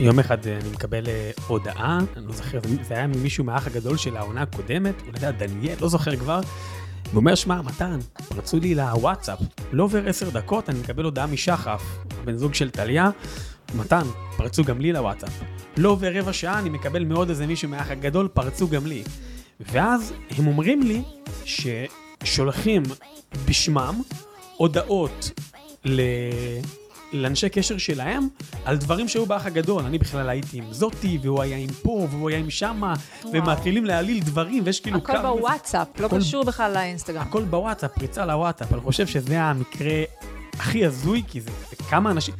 יום אחד אה, אני מקבל אה, הודעה, אני לא זוכר, זה- היה ממישהו מהאח הגדול של העונה הקודמת, הוא יודע, דניאל, לא זוכר כבר, הוא אומר, שמע, מתן, פרצו לי לוואטסאפ, לא עובר עשר דקות, אני מקבל הודעה משחף, בן זוג של טליה, מתן, פרצו גם לי לוואטסאפ. לא עובר רבע שעה, אני מקבל מעוד איזה מישהו מהאח הגדול, פרצו גם לי. ואז הם אומרים לי ששולחים בשמם הודעות ל... לאנשי קשר שלהם על דברים שהיו באח הגדול. אני בכלל הייתי עם זאתי, והוא היה עם פה, והוא היה עם שמה, ומתחילים להעליל דברים, ויש כאילו... הכל כמה- בוואטסאפ, לא הכל- קשור בכלל לאינסטגרם. הכל בוואטסאפ, פריצה לוואטסאפ. אני חושב שזה המקרה הכי הזוי, כי זה, זה כמה אנשים...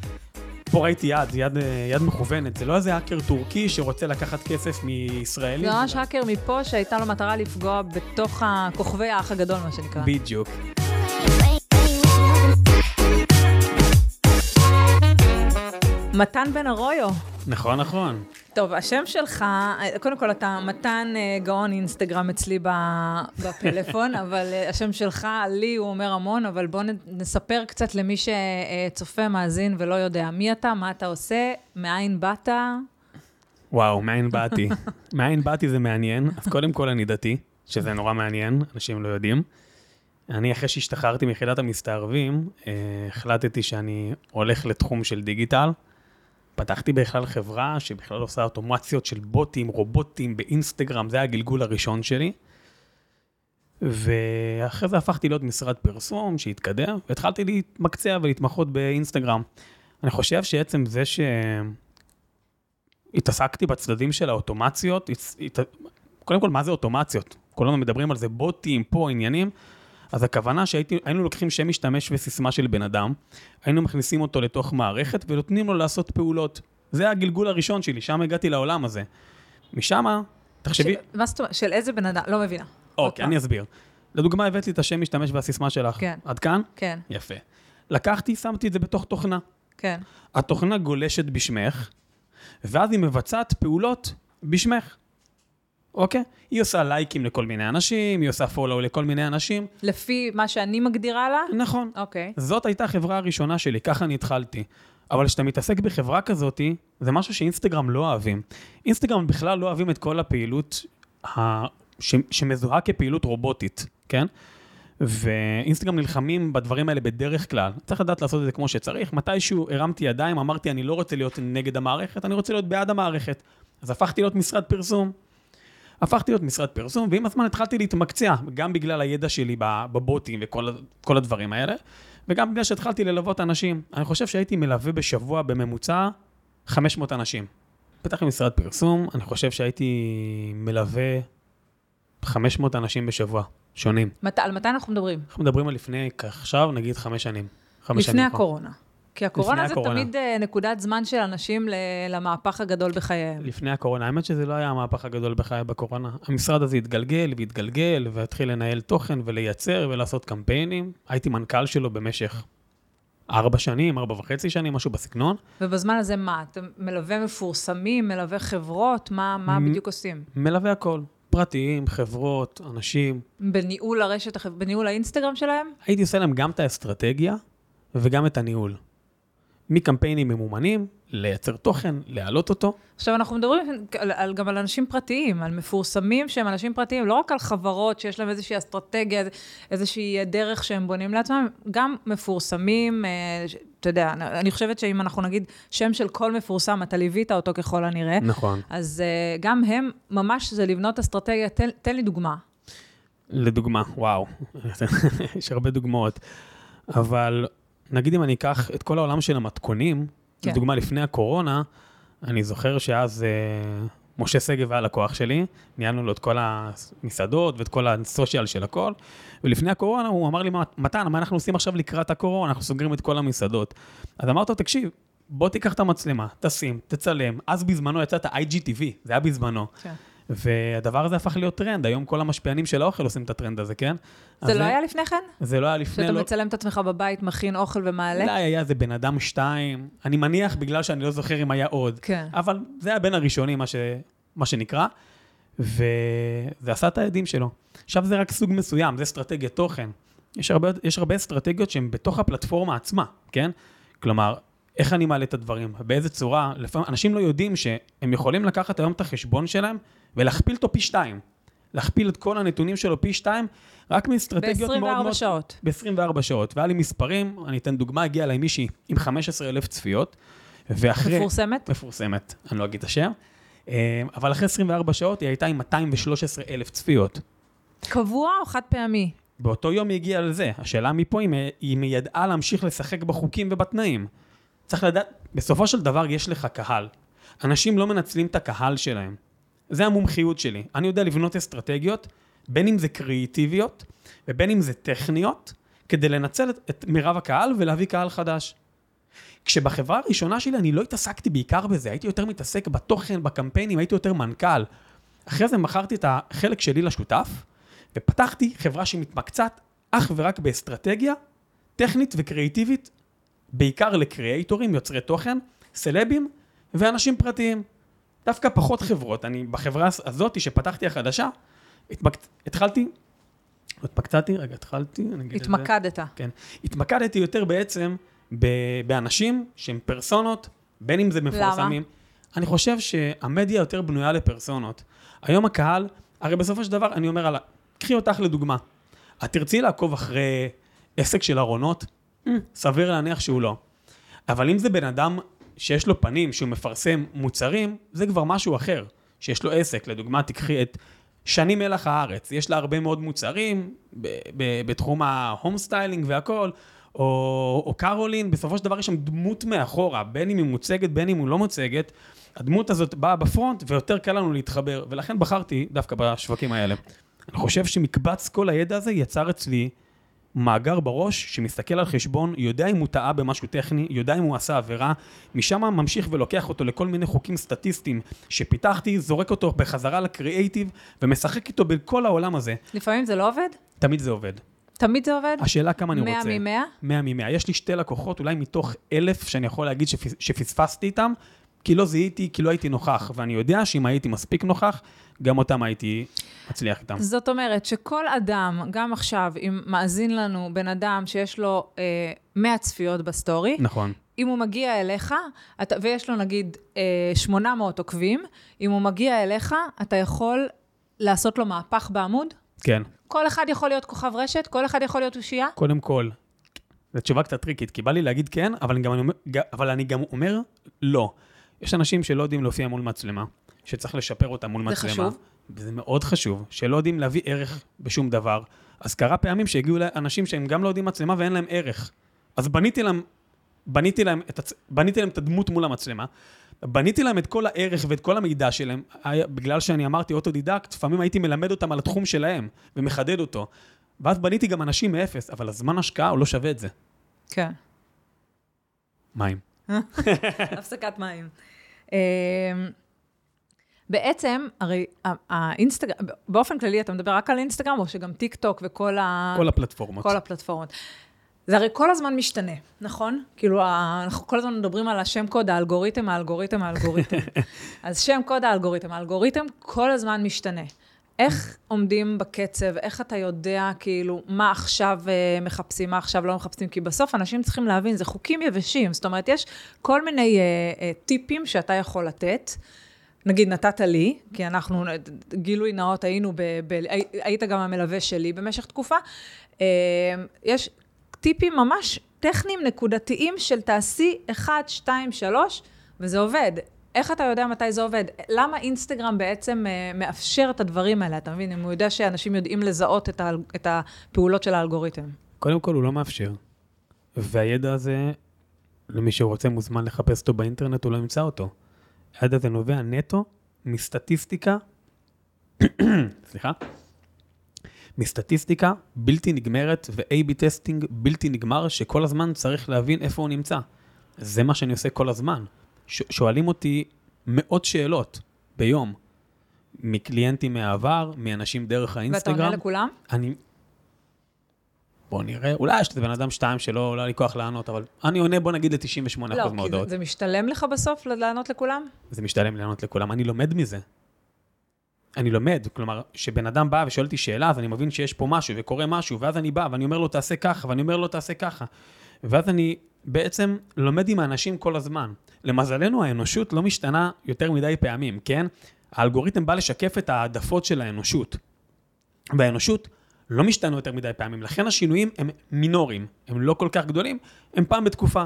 פה ראיתי יד, זה יד, יד מכוונת, זה לא איזה האקר טורקי שרוצה לקחת כסף מישראלים. זה ממש האקר מפה שהייתה לו מטרה לפגוע בתוך הכוכבי האח הגדול, מה שנקרא. בדיוק. מתן בן ארויו. נכון, נכון. טוב, השם שלך, קודם כל אתה מתן אה, גאון אינסטגרם אצלי בפלאפון, אבל אה, השם שלך, לי הוא אומר המון, אבל בואו נספר קצת למי שצופה, מאזין ולא יודע. מי אתה, מה אתה עושה, מאין באת? וואו, מאין באתי? מאין באתי זה מעניין. אז קודם כל אני דתי, שזה נורא מעניין, אנשים לא יודעים. אני, אחרי שהשתחררתי מיחידת המסתערבים, אה, החלטתי שאני הולך לתחום של דיגיטל. פתחתי בכלל חברה שבכלל עושה אוטומציות של בוטים, רובוטים באינסטגרם, זה היה הגלגול הראשון שלי. ואחרי זה הפכתי להיות משרד פרסום שהתקדם, והתחלתי להתמקצע ולהתמחות באינסטגרם. אני חושב שעצם זה ש... התעסקתי בצדדים של האוטומציות, הת... קודם כל, מה זה אוטומציות? כולנו מדברים על זה בוטים, פה עניינים, אז הכוונה שהיינו לוקחים שם משתמש וסיסמה של בן אדם, היינו מכניסים אותו לתוך מערכת ונותנים לו לעשות פעולות. זה הגלגול הראשון שלי, שם הגעתי לעולם הזה. משם, תחשבי, מה זאת אומרת? של איזה בן אדם? לא מבינה. אוקיי. אני אסביר. לדוגמה, הבאת לי את השם משתמש והסיסמה שלך. כן. עד כאן? כן, יפה. לקחתי, שמתי את זה בתוך תוכנה. כן. התוכנה גולשת בשמך, ואז היא מבצעת פעולות בשמך. אוקיי? היא עושה לייקים לכל מיני אנשים, היא עושה פולו לכל מיני אנשים. לפי מה שאני מגדירה לה? נכון. אוקיי. זאת הייתה החברה הראשונה שלי, ככה אני התחלתי. אבל כשאתה מתעסק בחברה כזאת, זה משהו שאינסטגרם לא אוהבים. אינסטגרם בכלל לא אוהבים את כל הפעילות ה... ש... שמזוהה כפעילות רובוטית, כן? ואינסטגרם נלחמים בדברים האלה בדרך כלל. צריך לדעת לעשות את זה כמו שצריך. מתישהו הרמתי ידיים, אמרתי, אני לא רוצה להיות נגד המערכת, אני רוצה להיות בעד המערכת. אז הפכתי להיות משרד פרסום. הפכתי להיות משרד פרסום, ועם הזמן התחלתי להתמקצע, גם בגלל הידע שלי בבוטים וכל הדברים האלה, וגם בגלל שהתחלתי ללוות אנשים. אני חושב שהייתי מלווה בשבוע בממוצע 500 אנשים. פתחתי משרד פרסום, אני חושב שהייתי מלווה 500 אנשים בשבוע, שונים. מת- על מתי אנחנו מדברים? אנחנו מדברים על לפני, עכשיו נגיד חמש שנים. חמש לפני שנים. הקורונה. כי הקורונה זה הקורונה. תמיד אה, נקודת זמן של אנשים למהפך הגדול בחייהם. לפני הקורונה, האמת שזה לא היה המהפך הגדול בחיי בקורונה. המשרד הזה התגלגל והתגלגל, והתחיל לנהל תוכן ולייצר ולעשות קמפיינים. הייתי מנכ"ל שלו במשך ארבע שנים, ארבע וחצי שנים, משהו בסגנון. ובזמן הזה מה? אתה מלווה מפורסמים, מלווה חברות? מה, מה בדיוק עושים? מלווה הכל, פרטיים, חברות, אנשים. בניהול הרשת, בניהול האינסטגרם שלהם? הייתי עושה להם גם את האסטרטגיה וגם את הניהול. מקמפיינים ממומנים, לייצר תוכן, להעלות אותו. עכשיו, אנחנו מדברים על, על, גם על אנשים פרטיים, על מפורסמים שהם אנשים פרטיים, לא רק על חברות שיש להם איזושהי אסטרטגיה, איזושהי דרך שהם בונים לעצמם, גם מפורסמים, אה, אתה יודע, אני חושבת שאם אנחנו נגיד שם של כל מפורסם, אתה ליווית אותו ככל הנראה, נכון. אז אה, גם הם, ממש זה לבנות אסטרטגיה, תן, תן לי דוגמה. לדוגמה, וואו, יש הרבה דוגמאות. אבל נגיד אם אני אקח את כל העולם של המתכונים, כן. לדוגמה לפני הקורונה, אני זוכר שאז אה, משה שגב היה לקוח שלי, ניהלנו לו את כל המסעדות ואת כל הסושיאל של הכל, ולפני הקורונה הוא אמר לי, "מה- מתן, מה אנחנו עושים עכשיו לקראת הקורונה? אנחנו סוגרים את כל המסעדות. אז אמרתי לו, תקשיב, בוא תיקח את המצלמה, תשים, תצלם. אז בזמנו יצא את ה-IGTV, זה היה בזמנו. כן. והדבר הזה הפך להיות טרנד, היום כל המשפיענים של האוכל עושים את הטרנד הזה, כן? זה לא היה לפני כן? זה לא היה לפני, שאתה לא... מצלם את עצמך בבית, מכין אוכל ומעלה? אולי היה איזה בן אדם שתיים, אני מניח בגלל שאני לא זוכר אם היה עוד, כן. אבל זה היה בין הראשונים, מה, ש... מה שנקרא, וזה עשה את ההדים שלו. עכשיו זה רק סוג מסוים, זה אסטרטגיית תוכן. יש הרבה, יש הרבה אסטרטגיות שהן בתוך הפלטפורמה עצמה, כן? כלומר, איך אני מעלה את הדברים, באיזה צורה, לפעמים אנשים לא יודעים שהם יכולים לקחת היום את החשבון שלהם ולהכפיל אותו פי שתיים. להכפיל את כל הנתונים שלו פי שתיים, רק מאסטרטגיות מאוד מאוד... ב-24 שעות. ב-24 שעות. והיה לי מספרים, אני אתן דוגמה, הגיעה אליי מישהי עם 15,000 צפיות, ואחרי... מפורסמת? מפורסמת, אני לא אגיד את השם. אה, אבל אחרי 24 שעות היא הייתה עם 213,000 צפיות. קבוע או חד פעמי? באותו יום היא הגיעה לזה. השאלה מפה אם אם היא ידעה להמשיך לשחק בחוקים ובתנאים. צריך לדעת, בסופו של דבר יש לך קהל. אנשים לא מנצלים את הקהל שלהם. זה המומחיות שלי. אני יודע לבנות אסטרטגיות, בין אם זה קריאיטיביות ובין אם זה טכניות, כדי לנצל את, מירב הקהל ולהביא קהל חדש. כשבחברה הראשונה שלי אני לא התעסקתי בעיקר בזה, הייתי יותר מתעסק בתוכן, בקמפיינים, הייתי יותר מנכ"ל. אחרי זה מכרתי את החלק שלי לשותף, ופתחתי חברה שמתמקצעת אך ורק באסטרטגיה טכנית וקריאיטיבית, בעיקר לקריאייטורים, יוצרי תוכן, סלבים ואנשים פרטיים. דווקא פחות חברות. אני בחברה הזאת שפתחתי החדשה, התמק... התחלתי, לא התמקצעתי, רגע, התחלתי, אני אגיד את זה. התמקדת. כן. התמקדתי יותר בעצם ב... באנשים שהם פרסונות, בין אם זה מפורסמים. למה? אני חושב שהמדיה יותר בנויה לפרסונות. היום הקהל, הרי בסופו של דבר, אני אומר, על... קחי אותך לדוגמה. את תרצי לעקוב אחרי עסק של ארונות? Mm, סביר להניח שהוא לא. אבל אם זה בן אדם שיש לו פנים, שהוא מפרסם מוצרים, זה כבר משהו אחר. שיש לו עסק, לדוגמה, תקחי את שני מלח הארץ, יש לה הרבה מאוד מוצרים בתחום ה home styling והכל, או, או קרולין, בסופו של דבר יש שם דמות מאחורה, בין אם היא מוצגת, בין אם היא לא מוצגת. הדמות הזאת באה ב front, ויותר קל לנו להתחבר, ולכן בחרתי דווקא בשווקים האלה. אני חושב שמקבץ כל הידע הזה יצר אצלי מאגר בראש שמסתכל על חשבון, יודע אם הוא טעה במשהו טכני, יודע אם הוא עשה עבירה, משם ממשיך ולוקח אותו לכל מיני חוקים סטטיסטיים שפיתחתי, זורק אותו בחזרה לקריאייטיב ומשחק איתו בכל העולם הזה. לפעמים זה לא עובד? תמיד זה עובד. תמיד זה עובד? השאלה כמה אני רוצה. 100 מ-100? 100 מ-100. יש לי שתי לקוחות, אולי מתוך אלף שאני יכול להגיד שפס, שפספסתי איתם, כי לא זיהיתי, כי לא הייתי נוכח, ואני יודע שאם הייתי מספיק נוכח, גם אותם הייתי מצליח איתם. זאת אומרת שכל אדם, גם עכשיו, אם מאזין לנו בן אדם שיש לו אה, 100 צפיות בסטורי, נכון. אם הוא מגיע אליך, אתה, ויש לו נגיד אה, 800 עוקבים, אם הוא מגיע אליך, אתה יכול לעשות לו מהפך בעמוד? כן. כל אחד יכול להיות כוכב רשת? כל אחד יכול להיות אושייה? קודם כל, זו תשובה קצת טריקית, כי בא לי להגיד כן, אבל אני גם, אבל אני גם אומר לא. יש אנשים שלא יודעים להופיע מול מצלמה, שצריך לשפר אותה מול זה מצלמה. זה חשוב. וזה מאוד חשוב, שלא יודעים להביא ערך בשום דבר. אז קרה פעמים שהגיעו אנשים שהם גם לא יודעים מצלמה ואין להם ערך. אז בניתי להם, בניתי להם, את, הצ... בניתי להם את הדמות מול המצלמה, בניתי להם את כל הערך ואת כל המידע שלהם, בגלל שאני אמרתי אוטודידקט, לפעמים הייתי מלמד אותם על התחום שלהם ומחדד אותו. ואז בניתי גם אנשים מאפס, אבל הזמן השקעה הוא לא שווה את זה. כן. מים. הפסקת מים. בעצם, הרי האינסטגרם, באופן כללי אתה מדבר רק על אינסטגרם, או שגם טיק טוק וכל ה... כל הפלטפורמות. כל הפלטפורמות. זה הרי כל הזמן משתנה, נכון? כאילו, אנחנו כל הזמן מדברים על השם קוד, האלגוריתם, האלגוריתם, האלגוריתם. אז שם קוד האלגוריתם, האלגוריתם כל הזמן משתנה. איך עומדים בקצב? איך אתה יודע, כאילו, מה עכשיו uh, מחפשים, מה עכשיו לא מחפשים? כי בסוף אנשים צריכים להבין, זה חוקים יבשים. זאת אומרת, יש כל מיני uh, uh, טיפים שאתה יכול לתת. נגיד, נתת לי, כי אנחנו, גילוי נאות, היינו, ב, ב, היית גם המלווה שלי במשך תקופה. Uh, יש טיפים ממש טכניים, נקודתיים, של תעשי 1, 2, 3, וזה עובד. איך אתה יודע מתי זה עובד? למה אינסטגרם בעצם uh, מאפשר את הדברים האלה? אתה מבין? אם הוא יודע שאנשים יודעים לזהות את, ה, את הפעולות של האלגוריתם. קודם כל, הוא לא מאפשר. והידע הזה, למי שרוצה מוזמן לחפש אותו באינטרנט, הוא לא ימצא אותו. הידע הזה נובע נטו מסטטיסטיקה, סליחה, מסטטיסטיקה בלתי נגמרת ו- AB testing בלתי נגמר, שכל הזמן צריך להבין איפה הוא נמצא. זה מה שאני עושה כל הזמן. שואלים אותי מאות שאלות ביום, מקליינטים מהעבר, מאנשים דרך האינסטגרם. ואתה עונה לכולם? אני... בוא נראה, אולי יש איזה בן אדם שתיים שלא לא היה לי כוח לענות, אבל אני עונה, בוא נגיד, ל-98% לא, מההודעות. לא, כי זה, זה משתלם לך בסוף לענות לכולם? זה משתלם לענות לכולם, אני לומד מזה. אני לומד, כלומר, כשבן אדם בא ושואל אותי שאלה, אז אני מבין שיש פה משהו וקורה משהו, ואז אני בא ואני אומר לו, תעשה ככה, ואני אומר לו, תעשה ככה. ואז אני בעצם לומד עם האנשים כל הזמן. למזלנו, האנושות לא משתנה יותר מדי פעמים, כן? האלגוריתם בא לשקף את העדפות של האנושות. והאנושות לא משתנה יותר מדי פעמים, לכן השינויים הם מינוריים, הם לא כל כך גדולים, הם פעם בתקופה.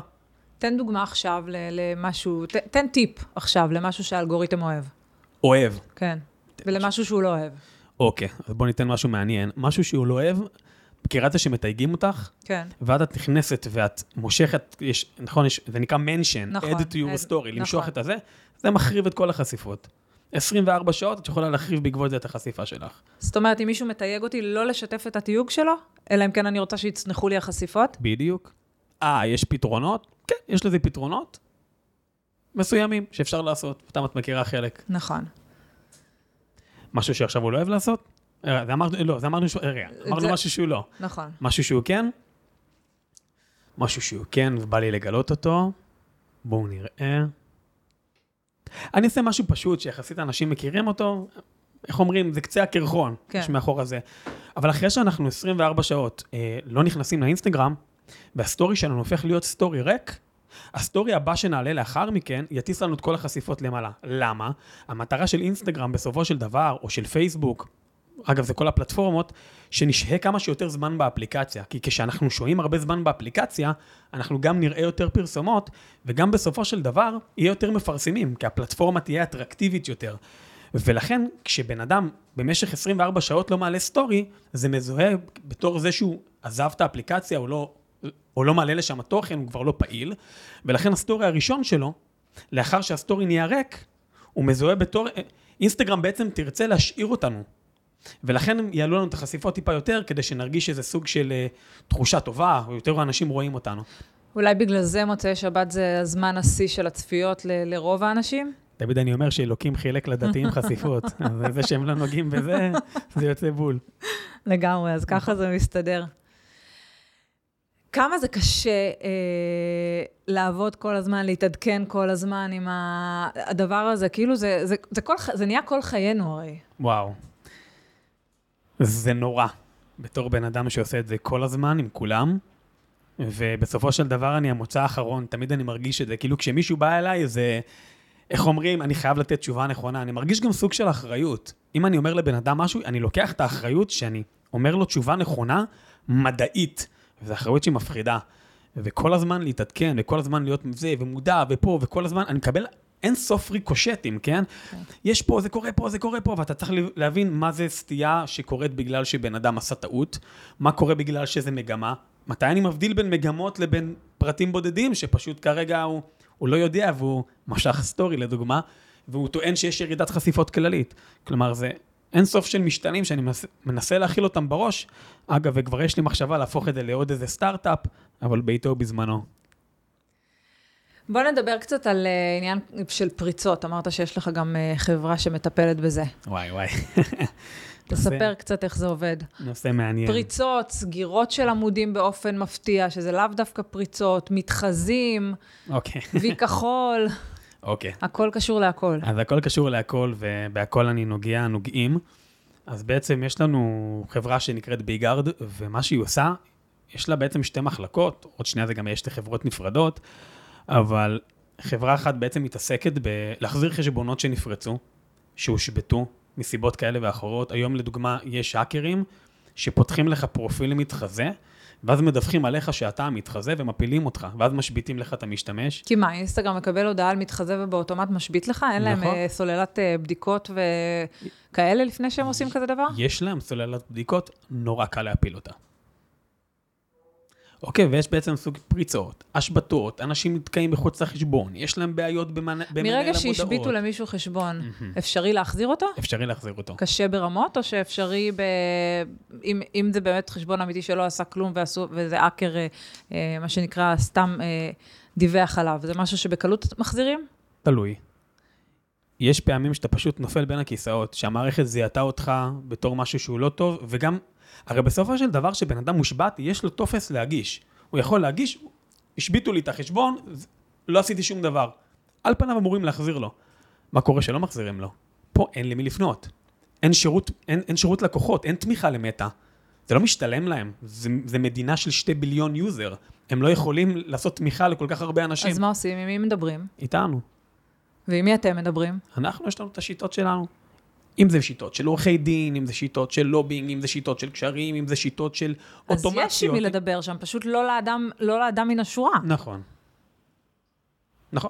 תן דוגמה עכשיו למשהו, ת, תן טיפ עכשיו למשהו שהאלגוריתם אוהב. אוהב. כן. ולמשהו שהוא לא אוהב. אוקיי, אז בוא ניתן משהו מעניין. משהו שהוא לא אוהב, מכירה את זה שמתייגים אותך, כן. ואז את נכנסת ואת מושכת, יש, נכון, יש, זה נקרא mention, נכון, add to your story, למשוך נכון. את הזה, זה מחריב את כל החשיפות. 24 שעות את יכולה להחריב בעקבות זה את החשיפה שלך. זאת אומרת, אם מישהו מתייג אותי לא לשתף את התיוג שלו, אלא אם כן אני רוצה שיצנחו לי החשיפות, בדיוק. אה, יש פתרונות? כן, יש לזה פתרונות מסוימים שאפשר לעשות. סתם את מכירה חלק. נכון. משהו שעכשיו הוא לא אוהב לעשות? אה, זה אמרנו, לא, זה אמרנו, רגע, אמרנו משהו שהוא לא. נכון. משהו שהוא כן? משהו שהוא כן, ובא לי לגלות אותו. בואו נראה. אני אעשה משהו פשוט, שיחסית אנשים מכירים אותו. איך אומרים? זה קצה הקרחון, כן. יש מאחור הזה. אבל אחרי שאנחנו 24 שעות אה, לא נכנסים לאינסטגרם, והסטורי שלנו הופך להיות סטורי ריק, הסטורי הבא שנעלה לאחר מכן יטיס לנו את כל החשיפות למעלה. למה? המטרה של אינסטגרם בסופו של דבר, או של פייסבוק, אגב, זה כל הפלטפורמות, שנשהה כמה שיותר זמן באפליקציה. כי כשאנחנו שוהים הרבה זמן באפליקציה, אנחנו גם נראה יותר פרסומות, וגם בסופו של דבר יהיה יותר מפרסמים, כי הפלטפורמה תהיה אטרקטיבית יותר. ולכן, כשבן אדם במשך 24 שעות לא מעלה סטורי, זה מזוהה בתור זה שהוא עזב את האפליקציה, או לא, או לא מעלה לשם תוכן, הוא כבר לא פעיל, ולכן הסטורי הראשון שלו, לאחר שהסטורי נהיה ריק, הוא מזוהה בתור... אינסטגרם בעצם תרצה להשאיר אותנו. ולכן הם יעלו לנו את החשיפות טיפה יותר, כדי שנרגיש איזה סוג של אה, תחושה טובה, או יותר אנשים רואים אותנו. אולי בגלל זה מוצאי שבת זה הזמן השיא של הצפיות ל- לרוב האנשים? תמיד אני אומר שאלוקים חילק לדתיים חשיפות, אז זה שהם לא נוגעים בזה, זה יוצא בול. לגמרי, אז ככה זה מסתדר. כמה זה קשה אה, לעבוד כל הזמן, להתעדכן כל הזמן עם ה- הדבר הזה, כאילו זה, זה, זה, כל, זה נהיה כל חיינו הרי. וואו. זה נורא. בתור בן אדם שעושה את זה כל הזמן עם כולם, ובסופו של דבר אני המוצא האחרון, תמיד אני מרגיש את זה, כאילו כשמישהו בא אליי, זה, איך אומרים, אני חייב לתת תשובה נכונה. אני מרגיש גם סוג של אחריות. אם אני אומר לבן אדם משהו, אני לוקח את האחריות שאני אומר לו תשובה נכונה, מדעית, וזו אחריות שהיא מפחידה. וכל הזמן להתעדכן, וכל הזמן להיות זה, ומודע, ופה, וכל הזמן, אני מקבל אין סוף ריקושטים, כן? יש פה, זה קורה פה, זה קורה פה, ואתה צריך להבין מה זה סטייה שקורית בגלל שבן אדם עשה טעות, מה קורה בגלל שזה מגמה, מתי אני מבדיל בין מגמות לבין פרטים בודדים, שפשוט כרגע הוא, הוא לא יודע והוא משך סטורי לדוגמה, והוא טוען שיש ירידת חשיפות כללית. כלומר, זה אין סוף של משתנים שאני מנסה, מנסה להכיל אותם בראש. אגב, וכבר יש לי מחשבה להפוך את זה לעוד איזה סטארט-אפ, אבל בעיתו ובזמנו. בוא נדבר קצת על אה, עניין של פריצות. אמרת שיש לך גם אה, חברה שמטפלת בזה. וואי וואי. תספר קצת איך זה עובד. נושא מעניין. פריצות, סגירות של עמודים באופן מפתיע, שזה לאו דווקא פריצות, מתחזים, אוקיי, וי כחול, אוקיי. הכל קשור להכל. אז הכל קשור להכל, ובהכל אני נוגע, נוגעים. אז בעצם יש לנו חברה שנקראת ביגארד, ומה שהיא עושה, יש לה בעצם שתי מחלקות, עוד שנייה זה גם יש שתי חברות נפרדות, אבל חברה אחת בעצם מתעסקת בלהחזיר חשבונות שנפרצו, שהושבתו מסיבות כאלה ואחרות. היום לדוגמה יש האקרים שפותחים לך פרופיל מתחזה, ואז מדווחים עליך שאתה המתחזה ומפילים אותך, ואז משביתים לך את המשתמש. כי מה, אינסטגרם מקבל הודעה על מתחזה ובאוטומט משבית לך? אין להם נכון. אה, סוללת אה, בדיקות וכאלה לפני שהם עושים כזה דבר? יש להם סוללת בדיקות, נורא קל להפיל אותה. אוקיי, ויש בעצם סוג פריצות, השבתות, אנשים נתקעים מחוץ לחשבון, יש להם בעיות במנ... במנהל המודעות. מרגע שהשביתו למישהו חשבון. אפשרי להחזיר אותו? אפשרי להחזיר אותו. קשה ברמות, או שאפשרי ב... אם, אם זה באמת חשבון אמיתי שלא עשה כלום ועשו, וזה האקר, אה, מה שנקרא, סתם אה, דיווח עליו, זה משהו שבקלות מחזירים? תלוי. יש פעמים שאתה פשוט נופל בין הכיסאות, שהמערכת זיהתה אותך בתור משהו שהוא לא טוב, וגם, הרי בסופו של דבר שבן אדם מושבת, יש לו טופס להגיש. הוא יכול להגיש, השביתו לי את החשבון, לא עשיתי שום דבר. על פניו אמורים להחזיר לו. מה קורה שלא מחזירים לו? פה אין למי לפנות. אין שירות, אין, אין שירות לקוחות, אין תמיכה למטא. זה לא משתלם להם, זה, זה מדינה של שתי billion user. הם לא יכולים לעשות תמיכה לכל כך הרבה אנשים. אז מה עושים? עם מי מדברים? איתנו. ועם מי אתם מדברים? אנחנו, יש לנו את השיטות שלנו. אם זה שיטות של עורכי דין, אם זה שיטות של לובינג, אם זה שיטות של קשרים, אם זה שיטות של אז אוטומציות. יש עם מי לדבר שם, פשוט לא לאדם, לא לאדם מן השורה. נכון. נכון.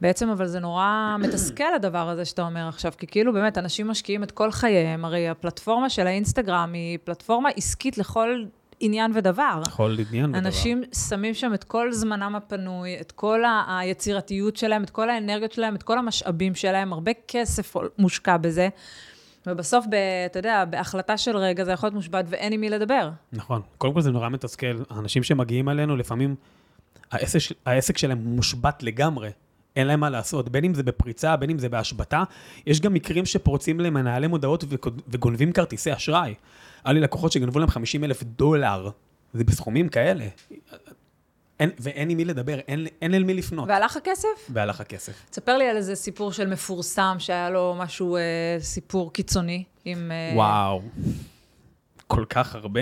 בעצם, אבל זה נורא מתסכל הדבר הזה שאתה אומר עכשיו, כי כאילו באמת, אנשים משקיעים את כל חייהם, הרי הפלטפורמה של האינסטגרם היא פלטפורמה עסקית לכל עניין ודבר. יכול עניין ודבר. אנשים שמים שם את כל זמנם הפנוי, את כל ה- היצירתיות שלהם, את כל האנרגיות שלהם, את כל המשאבים שלהם, הרבה כסף מושקע בזה. ובסוף, ב, אתה יודע, בהחלטה של רגע זה יכול להיות מושבת ואין עם מי לדבר. נכון. קודם כל זה נורא מתסכל. האנשים שמגיעים אלינו, לפעמים העסק, העסק שלהם מושבת לגמרי. אין להם מה לעשות, בין אם זה בפריצה, בין אם זה בהשבתה. יש גם מקרים שפורצים למנהלי מודעות וגונ- וגונבים כרטיסי אשראי. היה לי לקוחות שגנבו להם 50 אלף דולר. זה בסכומים כאלה. אין, ואין עם מי לדבר, אין, אין אל מי לפנות. והלך הכסף? והלך הכסף. תספר לי על איזה סיפור של מפורסם שהיה לו משהו, אה, סיפור קיצוני עם... אה, וואו, כל כך הרבה.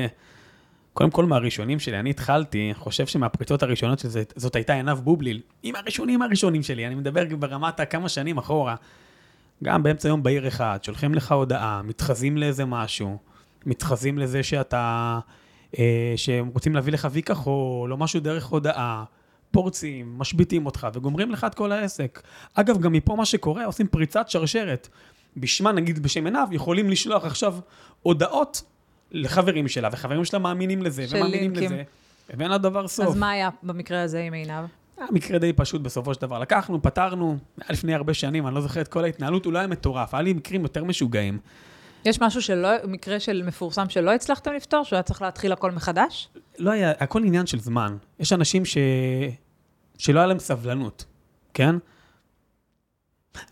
קודם כל, מהראשונים שלי, אני התחלתי, חושב שמהפריצות הראשונות של זה, זאת הייתה עינב בובליל. עם הראשונים הראשונים שלי, אני מדבר ברמת הכמה שנים אחורה. גם באמצע יום בהיר אחד, שולחים לך הודעה, מתחזים לאיזה משהו, מתחזים לזה שאתה, אה, שהם רוצים להביא לך וי כחול, או משהו דרך הודעה, פורצים, משביתים אותך וגומרים לך את כל העסק. אגב, גם מפה מה שקורה, עושים פריצת שרשרת. בשמה, נגיד בשם עינב, יכולים לשלוח עכשיו הודעות לחברים שלה, וחברים שלה מאמינים לזה, של ומאמינים לינקים. לזה, ואין לה דבר סוף. אז מה היה במקרה הזה עם עינב? היה מקרה די פשוט בסופו של דבר. לקחנו, פתרנו, היה לפני הרבה שנים, אני לא זוכר את כל ההתנהלות, לא היה מטורף, היה לי מקרים יותר משוגעים. יש משהו שלא, מקרה של מפורסם שלא הצלחתם לפתור, שהוא היה צריך להתחיל הכל מחדש? לא היה, הכל עניין של זמן. יש אנשים ש... שלא היה להם סבלנות, כן?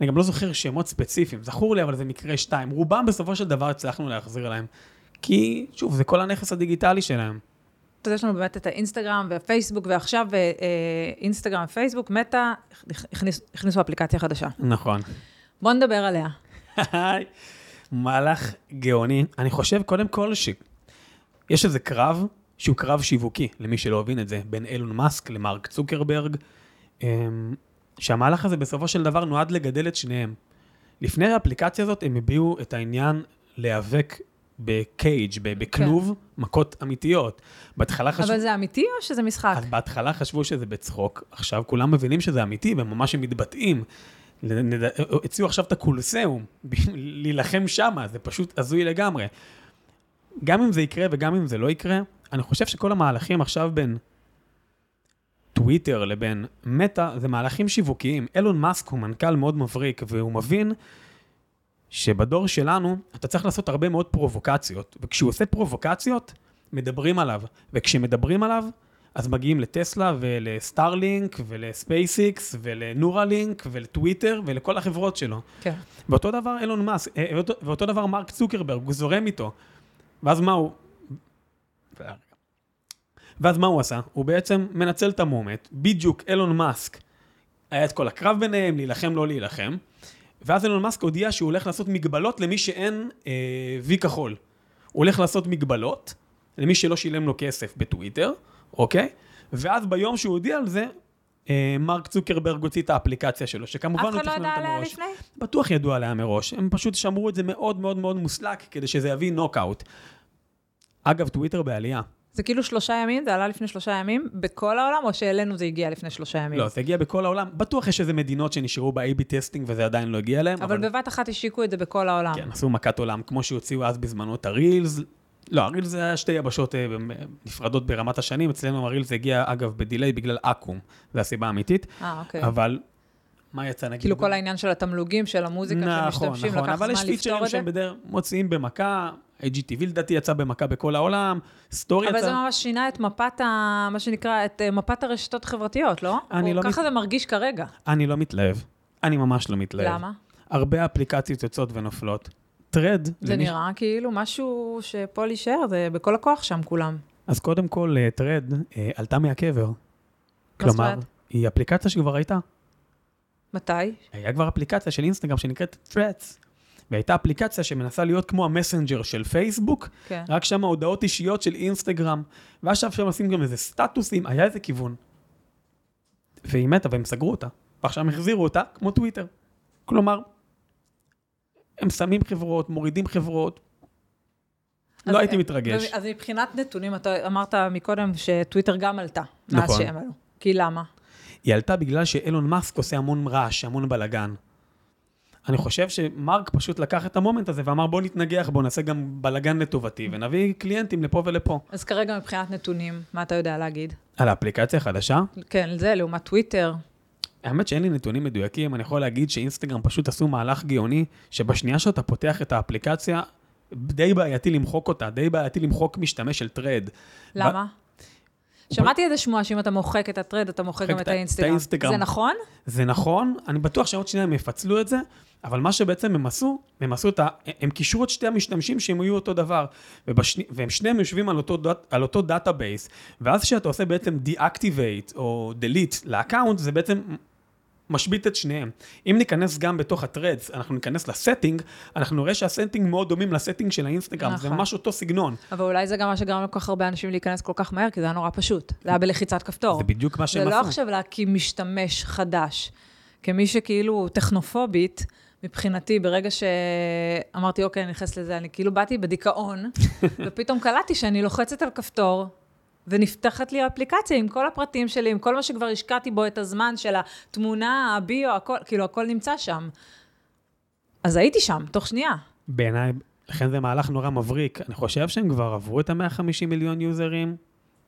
אני גם לא זוכר שמות ספציפיים, זכור לי, אבל זה מקרה שתיים. רובם בסופו של דבר הצלחנו להחזיר להם. כי, שוב, זה כל הנכס הדיגיטלי שלהם. אתה יודע, יש לנו באמת את האינסטגרם והפייסבוק, ועכשיו אה, אה, אינסטגרם ופייסבוק, מטא, הכניס, הכניסו אפליקציה חדשה. נכון. בוא נדבר עליה. מהלך גאוני. אני חושב קודם כל שיש איזה קרב שהוא קרב שיווקי, למי שלא הבין את זה, בין אילון מאסק למרק צוקרברג, אמ, שהמהלך הזה בסופו של דבר נועד לגדל את שניהם. לפני האפליקציה הזאת הם הביעו את העניין להיאבק בקייג', בכלוב, מכות אמיתיות. בהתחלה חשבו... אבל זה אמיתי או שזה משחק? אז בהתחלה חשבו שזה בצחוק, עכשיו כולם מבינים שזה אמיתי, והם ממש מתבטאים. הציעו עכשיו את הקולוסיאום, להילחם שמה, זה פשוט הזוי לגמרי. גם אם זה יקרה וגם אם זה לא יקרה, אני חושב שכל המהלכים עכשיו בין טוויטר לבין מטא, זה מהלכים שיווקיים. אילון מאסק הוא מנכ"ל מאוד מבריק, והוא מבין שבדור שלנו אתה צריך לעשות הרבה מאוד פרובוקציות, וכשהוא עושה פרובוקציות, מדברים עליו, וכשמדברים עליו, אז מגיעים לטסלה ולסטארלינק ולספייסיקס ולנוירלינק ולטוויטר ולכל החברות שלו. כן. ואותו דבר אילון מאסק, אה, ואותו, ואותו דבר מרק צוקרברג, הוא זורם איתו. ואז מה הוא... ואז מה הוא עשה? הוא בעצם מנצל את המומנט, בדיוק אילון מאסק, היה את כל הקרב ביניהם, להילחם, לא להילחם, ואז אילון מאסק הודיע שהוא הולך לעשות מגבלות למי שאין אה, וי כחול. הוא הולך לעשות מגבלות למי שלא שילם לו כסף בטוויטר, אוקיי? ואז ביום שהוא הודיע על זה, אה, מרק צוקרברג הוציא את האפליקציה שלו, שכמובן אף הוא אחד לא תכנן ידע אותה עליה מראש. לפני? בטוח ידעו עליה מראש, הם פשוט שמרו את זה מאוד מאוד מאוד מוסלק, כדי שזה יביא נוקאוט. אגב, טוויטר בעלייה. זה כאילו שלושה ימים, זה עלה לפני שלושה ימים, בכל העולם, או שאלינו זה הגיע לפני שלושה ימים? לא, זה הגיע בכל העולם. בטוח יש איזה מדינות שנשארו ב-AB testing וזה עדיין לא הגיע אליהם, אבל בבת אחת השיקו את זה בכל העולם. כן, עשו מכת עולם, כמו שהוציאו אז בזמנו את הרילס. לא, הרילס זה היה שתי יבשות אה, נפרדות ברמת השנים, אצלנו הרילס זה הגיע, אגב, ב delay בגלל אקו"ם, זו הסיבה האמיתית. אה, אוקיי. אבל, מה יצא נגיד? כאילו כל העניין של התמלוגים, של המוזיקה נכון, שמשתמשים, נכון, לקח אבל יש זמן לפתור פיצ'רים את זה. שהם בדרך מוציאים במכה, IGTV לדעתי יצא במכה בכל העולם, סטורי יצא... אבל זה ממש שינה את מפת ה... מה שנקרא, את אה, מפת הרשתות החברתיות, לא? אני לא ככה זה מרגיש כרגע. אני לא מתלהב. אני ממש לא מתלהב. למה? הרבה אפליקציות יוצאות ונופלות. Thread, זה למי- נראה כאילו משהו שפה להישאר, זה בכל הכוח שם כולם. אז קודם כל, אה, Thread אה, עלתה מהקבר. מה כלומר? היא אפליקציה שכבר הייתה. מתי? היה כבר אפליקציה של אינסטגרם שנקראת Threads. והייתה אפליקציה שמנסה להיות כמו המסנג'ר של פייסבוק, כן. רק שם הודעות אישיות של אינסטגרם, ואז שם עושים גם איזה סטטוסים, היה איזה כיוון. והיא מתה והם סגרו אותה, ועכשיו הם החזירו אותה כמו טוויטר. כלומר, הם שמים חברות, מורידים חברות, לא הייתי מתרגש. אז מבחינת נתונים, אתה אמרת מקודם שטוויטר גם עלתה, מאז נכון. שהם עלו. כי למה? היא עלתה בגלל שאילון מאסק עושה המון רעש, המון בלאגן. אני חושב שמרק פשוט לקח את המומנט הזה ואמר בוא נתנגח, בוא נעשה גם בלאגן לטובתי ונביא קליינטים לפה ולפה. אז כרגע מבחינת נתונים, מה אתה יודע להגיד? על האפליקציה החדשה, כן, זה לעומת טוויטר. האמת שאין לי נתונים מדויקים, אני יכול להגיד שאינסטגרם פשוט עשו מהלך גאוני, שבשנייה שאתה פותח את האפליקציה, די בעייתי למחוק אותה, די בעייתי למחוק משתמש של טרד. למה? שמעתי איזה שמועה שאם אתה מוחק את הטרד, אתה מוחק גם את האינסטגרם. זה נכון? זה נכון, אני בטוח שעוד שניה הם יפצלו את זה, אבל מה שבעצם הם עשו, הם עשו את ה... הם קישרו את שתי המשתמשים שהם יהיו אותו דבר, ובשני, והם שניהם יושבים על אותו, dat- על אותו database, ואז כשאתה עושה בעצם deactivate או delete ל account, זה בעצם משבית את שניהם. אם ניכנס גם בתוך ה Threads, אנחנו ניכנס ל setting, אנחנו נראה שה setting מאוד דומים ל setting של האינסטגרם, זה נכון. ממש אותו סגנון. אבל אולי זה גם מה שגרם לכל כך הרבה אנשים להיכנס כל כך מהר, כי זה היה נורא פשוט. זה היה בלחיצת כפתור. זה בדיוק מה זה שהם לא עשו. עכשיו להקים משתמש חדש. כמי שכאילו טכנופובית, מבחינתי, ברגע שאמרתי, אוקיי, אני נכנסת לזה, אני כאילו באתי בדיכאון, ופתאום קלטתי שאני לוחצת על כפתור, ונפתחת לי האפליקציה עם כל הפרטים שלי, עם כל מה שכבר השקעתי בו את הזמן של התמונה, הביו, הכל, כאילו, הכל נמצא שם. אז הייתי שם, תוך שנייה. בעיניי, לכן זה מהלך נורא מבריק. אני חושב שהם כבר עברו את ה-150 מיליון יוזרים.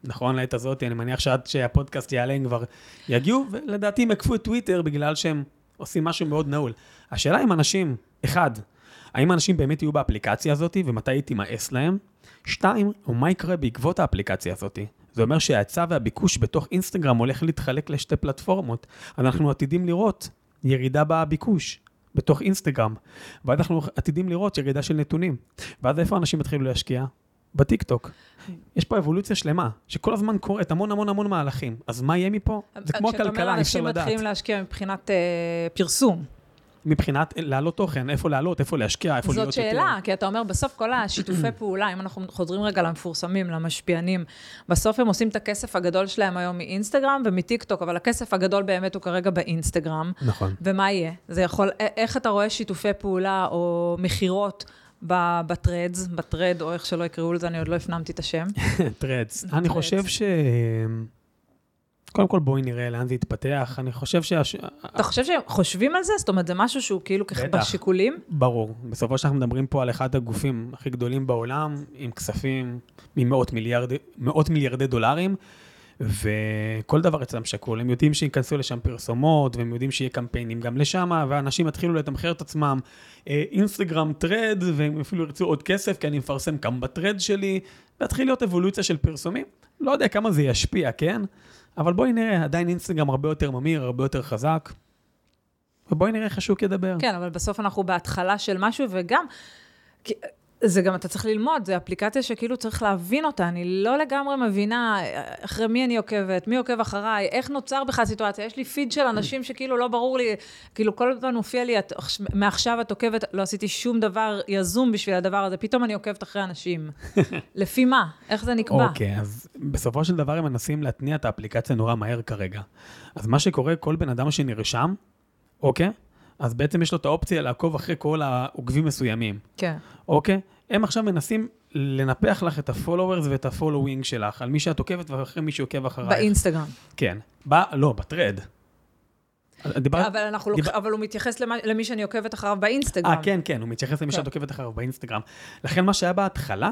נכון לעת הזאת, אני מניח שעד שהפודקאסט יעלה הם כבר יגיעו, ולדעתי הם עקפו את טוויטר בגלל שהם עושים משהו מאוד נעול. השאלה אם אנשים, אחד, האם אנשים באמת יהיו באפליקציה הזאת ומתי היא תימאס להם? שתיים, ומה יקרה בעקבות האפליקציה הזאת? זה אומר שההיצע והביקוש בתוך אינסטגרם הולך להתחלק לשתי פלטפורמות. אז אנחנו עתידים לראות ירידה בביקוש בתוך אינסטגרם, ואז אנחנו עתידים לראות ירידה של נתונים. ואז איפה אנשים יתחילו להשקיע? בטיקטוק. יש פה אבולוציה שלמה, שכל הזמן קורית המון המון המון מהלכים. אז מה יהיה מפה? זה כמו הכלכלה, אי אפשר כשאתה אומר, לדעת. אנשים מתחילים להשקיע מבחינת אה, פרסום. מבחינת להעלות תוכן, איפה להעלות, איפה להשקיע, איפה להיות זאת יותר. שאלה, כי אתה אומר, בסוף כל השיתופי פעולה, אם אנחנו חוזרים רגע למפורסמים, למשפיענים, בסוף הם עושים את הכסף הגדול שלהם היום מאינסטגרם ומטיקטוק, אבל הכסף הגדול באמת הוא כרגע באינסטגרם. נכון. ומה יהיה? זה יכול, איך אתה רואה שיתופי פעולה או מכירות ב Threads, ב Thread, או איך שלא יקראו לזה, אני עוד לא הפנמתי את השם. Threads. אני. חושב ש... קודם כל בואי נראה לאן זה יתפתח. אני חושב ש... אתה חושב שהם חושבים על זה? זאת אומרת, זה משהו שהוא כאילו ככה. בשיקולים? ברור. בסופו של דבר אנחנו מדברים פה על אחד הגופים הכי גדולים בעולם, עם כספים ממאות מיליארדי, מאות מיליארדי דולרים, וכל דבר אצלם שקול. הם יודעים שייכנסו לשם פרסומות, והם יודעים שיהיה קמפיינים גם לשם, ואנשים יתחילו לתמחר את עצמם. אה, אינסטגרם טרד, והם אפילו ירצו עוד כסף, כי אני מפרסם גם בטרד שלי, ויתחיל להיות אבולוציה של פרסומים. לא יודע כמה זה ישפיע, כן? אבל בואי נראה, עדיין אינסטגרם הרבה יותר ממיר, הרבה יותר חזק. ובואי נראה איך השוק ידבר. כן, אבל בסוף אנחנו בהתחלה של משהו, וגם, זה גם, אתה צריך ללמוד, זו אפליקציה שכאילו צריך להבין אותה, אני לא לגמרי מבינה אה, אחרי מי אני עוקבת, מי עוקב אחריי, איך נוצר בכלל סיטואציה, יש לי פיד של אנשים שכאילו לא ברור לי, כאילו כל הזמן מופיע לי, את, מעכשיו את עוקבת, לא עשיתי שום דבר יזום בשביל הדבר הזה, פתאום אני עוקבת אחרי אנשים. לפי מה? איך זה נקבע? אוקיי, אז בסופו של דבר הם מנסים להתניע את האפליקציה נורא מהר כרגע. אז מה שקורה, כל בן אדם שנרשם, אוקיי? אז בעצם יש לו את האופציה לעקוב אחרי כל העוקבים מסוימים, כן. אוקיי? הם עכשיו מנסים לנפח לך את ה-followers ואת ה-following שלך, על מי שאת עוקבת ואחרי מי שעוקב אחרייך. באינסטגרם. כן. ב... לא, בטרד. דיבר... אבל, אנחנו דיבר- לוקח, אבל הוא מתייחס למה, למי שאני עוקבת אחריו באינסטגרם. אה, כן, כן, הוא מתייחס למי כן. שאת עוקבת אחריו באינסטגרם. לכן מה שהיה בהתחלה,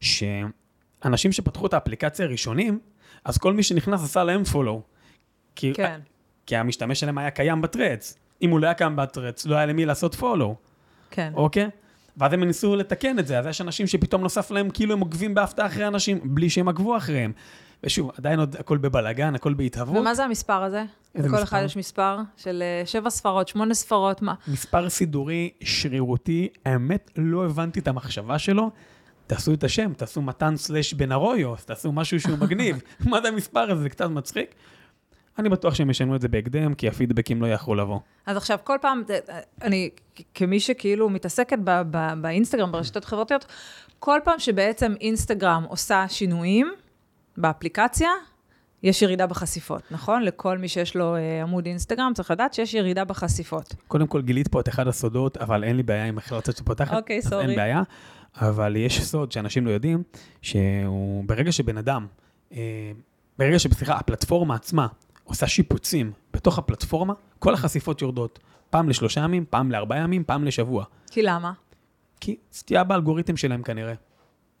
שאנשים שפתחו את האפליקציה הראשונים, אז כל מי שנכנס עשה להם follow. כי, כן. כי המשתמש שלהם היה קיים בטרדס. אם הוא לא היה קיים בטרדס, לא היה למי לעשות follow, כן. אוקיי? ואז הם ניסו לתקן את זה, אז יש אנשים שפתאום נוסף להם כאילו הם עוקבים בהפתעה אחרי אנשים, בלי שהם עקבו אחריהם. ושוב, עדיין עוד הכל בבלאגן, הכל בהתהוות. ומה זה המספר הזה? איזה לכל מספר? אחד יש מספר של אה, שבע ספרות, שמונה ספרות, מה? מספר סידורי שרירותי, האמת לא הבנתי את המחשבה שלו. תעשו את השם, תעשו מתן סלאש בן ארויו, תעשו משהו שהוא מגניב. מה זה המספר הזה? זה קצת מצחיק. אני בטוח שהם ישנו את זה בהקדם, כי הפידבקים לא יאחרו לבוא. אז עכשיו, כל פעם, אני, כמי שכאילו מתעסקת ב, ב, באינסטגרם, ברשתות חברתיות, כל פעם שבעצם אינסטגרם עושה שינויים באפליקציה, יש ירידה בחשיפות, נכון? לכל מי שיש לו אה, עמוד אינסטגרם, צריך לדעת שיש ירידה בחשיפות. קודם כל, גילית פה את אחד הסודות, אבל אין לי בעיה עם החלטות שפותחת, אוקיי, אז סורי. אין בעיה. אבל יש סוד שאנשים לא יודעים, שהוא ברגע שבן אדם, אה, ברגע שבסליחה, הפלטפורמה עצמה עושה שיפוצים בתוך הפלטפורמה, כל החשיפות יורדות. פעם לשלושה ימים, פעם לארבעה ימים, פעם לשבוע. כי למה? כי סטייה באלגוריתם שלהם כנראה.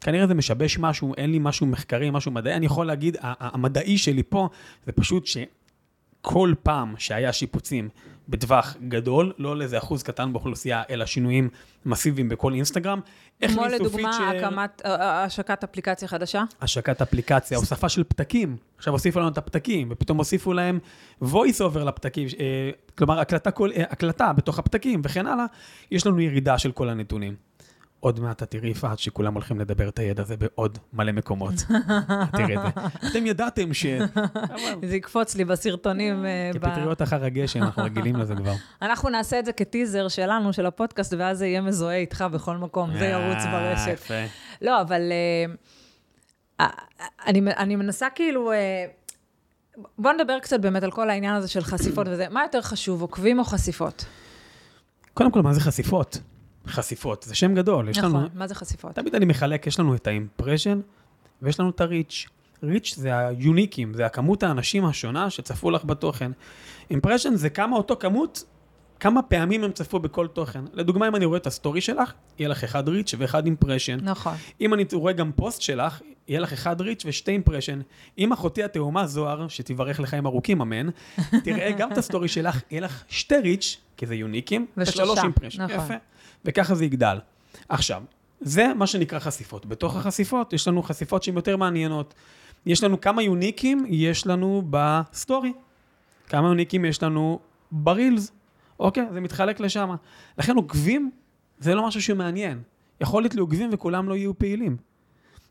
כנראה זה משבש משהו, אין לי משהו מחקרי, משהו מדעי. אני יכול להגיד, המדעי שלי פה, זה פשוט שכל פעם שהיה שיפוצים בטווח גדול, לא לאיזה אחוז קטן באוכלוסייה, אלא שינויים מסיביים בכל אינסטגרם, כמו לדוגמה, פיצ'ר, הקמת, השקת אפליקציה חדשה? השקת אפליקציה, הוספה של פתקים. עכשיו הוסיפו לנו את הפתקים, ופתאום הוסיפו להם voice over לפתקים, אה, כלומר הקלטה, כל, אה, הקלטה בתוך הפתקים וכן הלאה, יש לנו ירידה של כל הנתונים. עוד מעט את תראי יפעת שכולם הולכים לדבר את הידע הזה בעוד מלא מקומות. תראי את זה. אתם ידעתם ש... זה יקפוץ לי בסרטונים. אה, כפטריות אחר הגשם, אנחנו רגילים לזה כבר. אנחנו נעשה את זה כטיזר שלנו, של הפודקאסט, ואז זה יהיה מזוהה איתך בכל מקום, זה ירוץ אה, ברשת. יפה. לא, אבל אה, אני, מנסה כאילו... בוא נדבר קצת באמת על כל העניין הזה של חשיפות וזה. מה יותר חשוב, עוקבים או חשיפות? קודם כל, מה זה חשיפות? חשיפות, זה שם גדול. יש לנו נכון, מה זה חשיפות? תמיד אני מחלק, יש לנו את האימפרשן ויש לנו את הריץ'. ריץ' זה היוניקים, זה הכמות האנשים השונה שצפו לך בתוכן. impression זה כמה אותו כמות, כמה פעמים הם צפו בכל תוכן. לדוגמה, אם אני רואה את הסטורי שלך, יהיה לך אחד reach ואחד impression. נכון. אם אני רואה גם פוסט שלך, יהיה לך אחד reach ושתי impression. אם אחותי התאומה זוהר, שתברך לחיים ארוכים, אמן, תראה גם את הסטורי שלך, יהיה לך שתי reach, כי זה unique ים, ושלושה, ושלוש impression. נכון. יפה. וככה זה יגדל. עכשיו, זה מה שנקרא חשיפות. בתוך החשיפות יש לנו חשיפות שהן יותר מעניינות. יש לנו כמה unique ים יש לנו בסטורי. כמה unique ים יש לנו ברילס. אוקיי, זה מתחלק לשם. לכן עוקבים זה לא משהו שמעניין. יכול להיות לי עוקבים וכולם לא יהיו פעילים.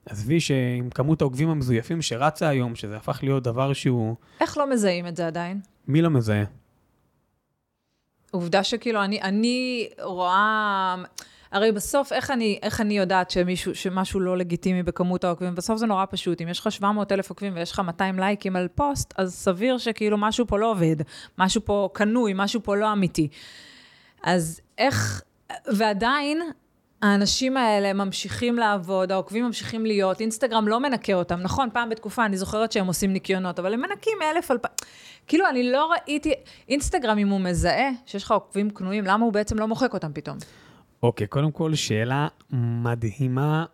עזבי שעם כמות העוקבים המזויפים שרצה היום, שזה הפך להיות דבר שהוא... איך לא מזהים את זה עדיין? מי לא מזהה? עובדה שכאילו, אני, אני רואה... הרי בסוף, איך אני, איך אני יודעת שמישהו, שמשהו לא לגיטימי בכמות העוקבים? בסוף זה נורא פשוט. אם יש לך 700 אלף עוקבים ויש לך 200 לייקים על פוסט, אז סביר שכאילו משהו פה לא עובד, משהו פה קנוי, משהו פה לא אמיתי. אז איך... ועדיין, האנשים האלה ממשיכים לעבוד, העוקבים ממשיכים להיות, אינסטגרם לא מנקה אותם. נכון, פעם בתקופה אני זוכרת שהם עושים ניקיונות, אבל הם מנקים אלף, אלפיים... כאילו, אני לא ראיתי... אינסטגרם, אם הוא מזהה שיש לך עוקבים קנויים, למה הוא בעצם לא מוחק אותם פתאום? אוקיי, קודם כל, שאלה מדהימה,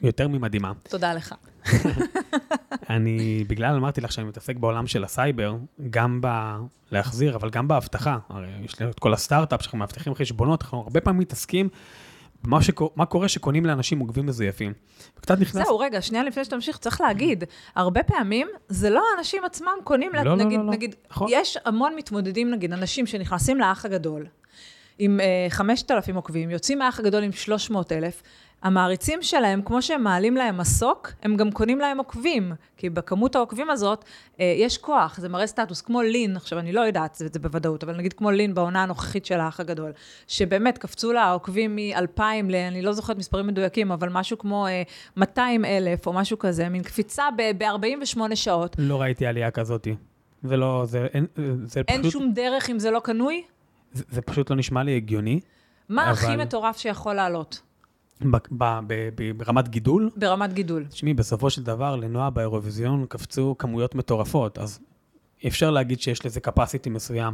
יותר ממדהימה. תודה לך. אני, בגלל אמרתי לך שאני מתעסק בעולם של הסייבר, גם בלהחזיר, אבל גם באבטחה. הרי יש לנו את כל הסטארט-אפ שאנחנו מאבטחים חשבונות, אנחנו הרבה פעמים מתעסקים במה שקו, מה קורה שקונים לאנשים עוקבים מזויפים. וקצת נכנס... זהו, רגע, שנייה לפני שתמשיך, צריך להגיד, הרבה פעמים זה לא האנשים עצמם קונים, לא, לה- לא, נגיד, לא, לא. נגיד, נכון. יש המון מתמודדים, נגיד, אנשים שנכנסים לאח הגדול, עם אה, 5,000 עוקבים, יוצאים מהאח הגדול עם 300,000, המעריצים שלהם, כמו שהם מעלים להם מסוק, הם גם קונים להם עוקבים, כי בכמות העוקבים הזאת אה, יש כוח, זה מראה סטטוס, כמו לין, עכשיו אני לא יודעת זה, זה בוודאות, אבל נגיד כמו לין בעונה הנוכחית של האח הגדול, שבאמת קפצו לה העוקבים מ-2,000 ל... אני לא זוכרת מספרים מדויקים, אבל משהו כמו אה, 200 אלף או משהו כזה, מין קפיצה ב-48 שעות. לא ראיתי עלייה כזאתי. זה לא, זה, אין, זה אין פשוט, שום דרך אם זה לא קנוי? זה, זה פשוט לא נשמע לי הגיוני. מה הכי אבל- מטורף שיכול לעלות ב, ב, ב, ב, ברמת גידול, ברמת גידול? תשמעי, בסופו של דבר, לנועה באירוויזיון קפצו כמויות מטורפות, אז אפשר להגיד שיש לזה capacity מסוים.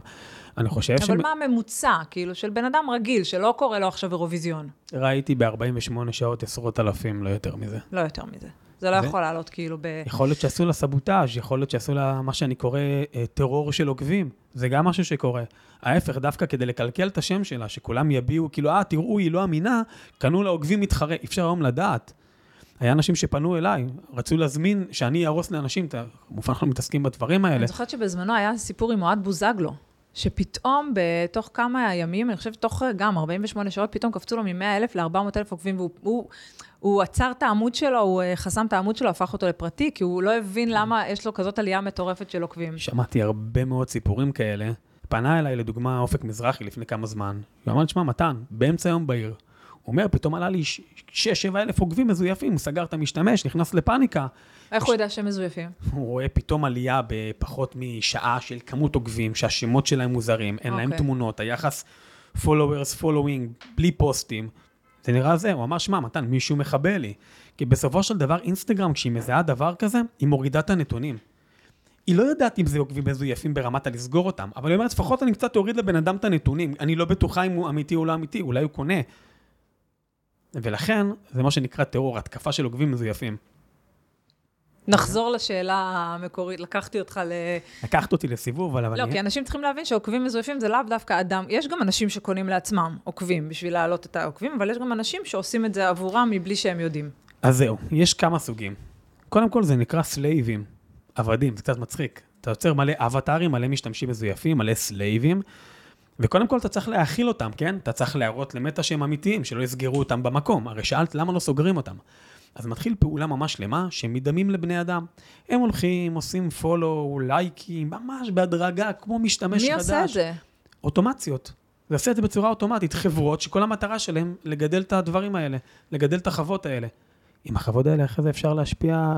אני חושב אבל מה הממוצע, כאילו, של בן אדם רגיל, שלא קורא לו עכשיו אירוויזיון? שראיתי ב-48 שעות עשרות אלפים, לא יותר מזה. לא יותר מזה. זה לא זה- יכול לעלות כאילו ב... יכול להיות שעשו לה סבוטאז', יכול להיות שעשו לה מה שאני קורא אה, טרור של עוקבים. זה גם משהו שקורה. ההפך, דווקא כדי לקלקל את השם שלה, שכולם יביעו, כאילו, אה, תראו, היא לא אמינה, קנו לה עוקבים מתחרה. אי אפשר היום לדעת. היה אנשים שפנו אליי, רצו להזמין שאני אהרוס לאנשים, כמובן אנחנו מתעסקים בדברים האלה. אני זוכרת שבזמנו היה סיפור עם אוהד בוזגלו. שפתאום בתוך כמה ימים, אני חושבת תוך גם 48 שעות, פתאום קפצו לו מ-100 אלף ל-400 אלף עוקבים, והוא הוא, הוא עצר את העמוד שלו, הוא אה, חסם את העמוד שלו, הפך אותו לפרטי, כי הוא לא הבין למה יש לו כזאת עלייה מטורפת של עוקבים. שמעתי הרבה מאוד סיפורים כאלה. פנה אליי לדוגמה אופק מזרחי לפני כמה זמן. הוא אמר, שמע, מתן, באמצע היום בעיר. אומר, פתאום עלה לי 6-7 אלף עוקבים מזויפים, הוא סגר את המשתמש, נכנס לפאניקה. איך הוא יודע שהם מזויפים? הוא רואה פתאום עלייה בפחות משעה של כמות עוקבים, שהשמות שלהם מוזרים, אין להם אוקיי. תמונות, היחס followers following, בלי פוסטים. זה נראה זה, הוא אמר, שמע, מתן, מישהו מכבה לי. כי בסופו של דבר, אינסטגרם, כשהיא מזהה דבר כזה, היא מורידה את הנתונים. היא לא יודעת אם זה עוקבים מזויפים ברמת הלסגור אותם, אבל היא אומרת, לפחות אני קצת אוריד לבן אדם את הנתונים. אני לא בטוחה אם הוא אמיתי או לא אמיתי, אולי הוא קונה. ולכן, זה מה שנקרא טרור, התקפה של עוקבים מזויפים. נחזור לשאלה המקורית, לקחתי אותך ל... לקחת אותי לסיבוב, אבל... לא, אני- כי אנשים צריכים להבין שעוקבים מזויפים זה לאו דווקא אדם, יש גם אנשים שקונים לעצמם עוקבים בשביל להעלות את העוקבים, אבל יש גם אנשים שעושים את זה עבורם מבלי שהם יודעים. אז זהו, יש כמה סוגים. קודם כל זה נקרא סלייבים, עבדים, זה קצת מצחיק. אתה יוצר מלא אבטארים, מלא משתמשים מזויפים, מלא סלייבים, וקודם כל אתה צריך להאכיל אותם, כן? אתה צריך להראות למטה שהם אמיתיים, שלא יסגרו אותם במקום. הרי שאלת למה לא סוגרים אותם. אז מתחיל פעולה ממש שלמה שמדמים לבני אדם. הם הולכים, עושים פולו, לייקים, ממש בהדרגה, כמו משתמש מי חדש. עושה את זה? אוטומציות. זה עושה את זה בצורה אוטומטית. חברות שכל המטרה שלהן לגדל את הדברים האלה, לגדל את החוות האלה. עם החוות האלה אחרי זה אפשר להשפיע,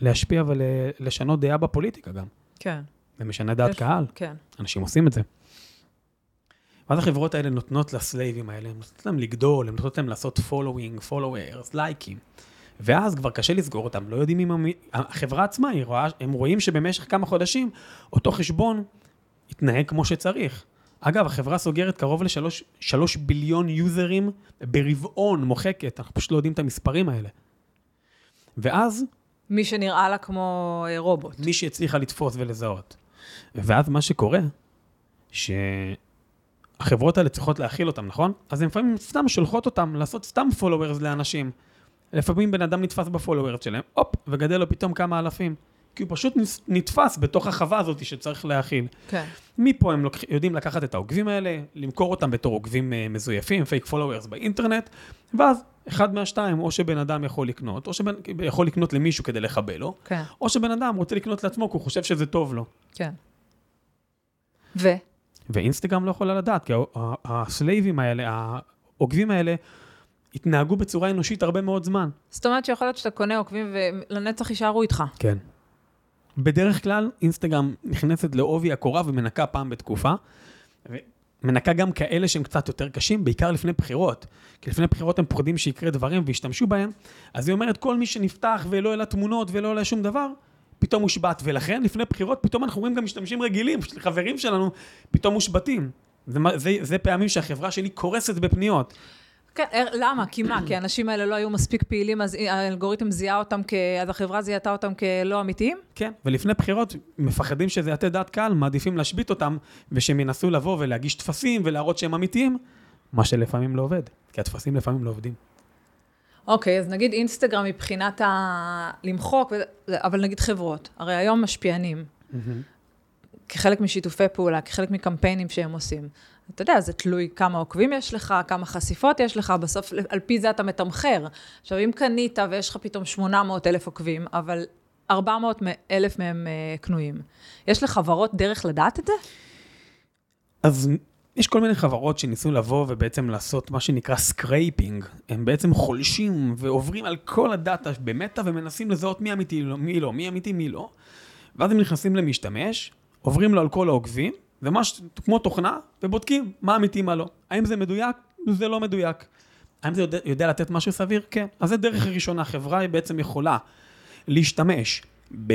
להשפיע ולשנות דעה בפוליטיקה גם. כן. זה משנה דעת יש- קהל, כן. אנשים עושים את זה. ואז החברות האלה נותנות לסלייבים האלה, הן נותנות להם לגדול, הן נותנות להם לעשות following, followers, לייקים. ואז כבר קשה לסגור אותם, לא יודעים אם המ- החברה עצמה, רואה, הם רואים שבמשך כמה חודשים אותו חשבון יתנהג כמו שצריך. אגב, החברה סוגרת קרוב לשלוש שלוש ביליון יוזרים ברבעון מוחקת, אנחנו פשוט לא יודעים את המספרים האלה. ואז מי שנראה לה כמו אה, רובוט. מי שהצליחה לתפוס ולזהות. ואז מה שקורה, שהחברות האלה צריכות להכיל אותם, נכון? אז הן לפעמים סתם שולחות אותם לעשות סתם followers לאנשים. לפעמים בן אדם נתפס ב followers שלהם, הופ, וגדל לו פתאום כמה אלפים. כי הוא פשוט נתפס בתוך החווה הזאת שצריך להכיל. כן. מפה הם לוקח, יודעים לקחת את העוקבים האלה, למכור אותם בתור עוקבים אה, מזויפים, fake followers באינטרנט, ואז אחד מהשתיים, או שבן אדם יכול לקנות, או שבן יכול לקנות למישהו כדי לחבל לו, כן. או שבן אדם רוצה לקנות לעצמו כי הוא חושב שזה טוב לו. כן. ו? ואינסטגרם לא יכולה לדעת, כי הסלייבים האלה, העוקבים האלה, התנהגו בצורה אנושית הרבה מאוד זמן. זאת אומרת שיכול להיות שאתה קונה עוקבים ולנצח יישארו איתך. כן. בדרך כלל, אינסטגרם נכנסת לעובי הקורה ומנקה פעם בתקופה. ומנקה גם כאלה שהם קצת יותר קשים, בעיקר לפני בחירות. כי לפני בחירות הם פוחדים שיקרה דברים וישתמשו בהם. אז היא אומרת, כל מי שנפתח ולא העלה תמונות ולא העלה שום דבר, פתאום מושבת. ולכן, לפני בחירות, פתאום אנחנו רואים גם משתמשים רגילים, חברים שלנו, פתאום מושבתים. זה, זה, זה פעמים שהחברה שלי קורסת בפניות. כן, אה, למה? כי מה? כי האנשים האלה לא היו מספיק פעילים, אז האלגוריתם זיהה אותם כ... אז החברה זיהתה אותם כלא אמיתיים? כן, ולפני בחירות מפחדים שזה יטה דעת קהל, מעדיפים להשבית אותם, ושהם ינסו לבוא ולהגיש טפסים ולהראות שהם אמיתיים, מה שלפעמים לא עובד, כי הטפסים לפעמים לא עובדים. אוקיי, אז נגיד אינסטגרם מבחינת ה... למחוק, וזה- אבל נגיד חברות. הרי היום משפיענים, כחלק משיתופי פעולה, כחלק מקמפיינים שהם עושים. אתה יודע, זה תלוי כמה עוקבים יש לך, כמה חשיפות יש לך, בסוף על פי זה אתה מתמחר. עכשיו, אם קנית ויש לך פתאום 800 אלף עוקבים, אבל 400 אלף מהם אה, קנויים, יש לחברות דרך לדעת את זה? אז יש כל מיני חברות שניסו לבוא ובעצם לעשות מה שנקרא scraping. הם בעצם חולשים ועוברים על כל הדאטה במטא ומנסים לזהות מי אמיתי, לא- מי לא, מי אמיתי, מי לא. ואז הם נכנסים למשתמש, עוברים לו על כל העוקבים, וממש כמו תוכנה, ובודקים מה אמיתי, מה לא. האם זה מדויק? זה לא מדויק. האם זה יודע, יודע לתת משהו סביר? כן. אז זה דרך ראשונה. חברה היא בעצם יכולה להשתמש ב...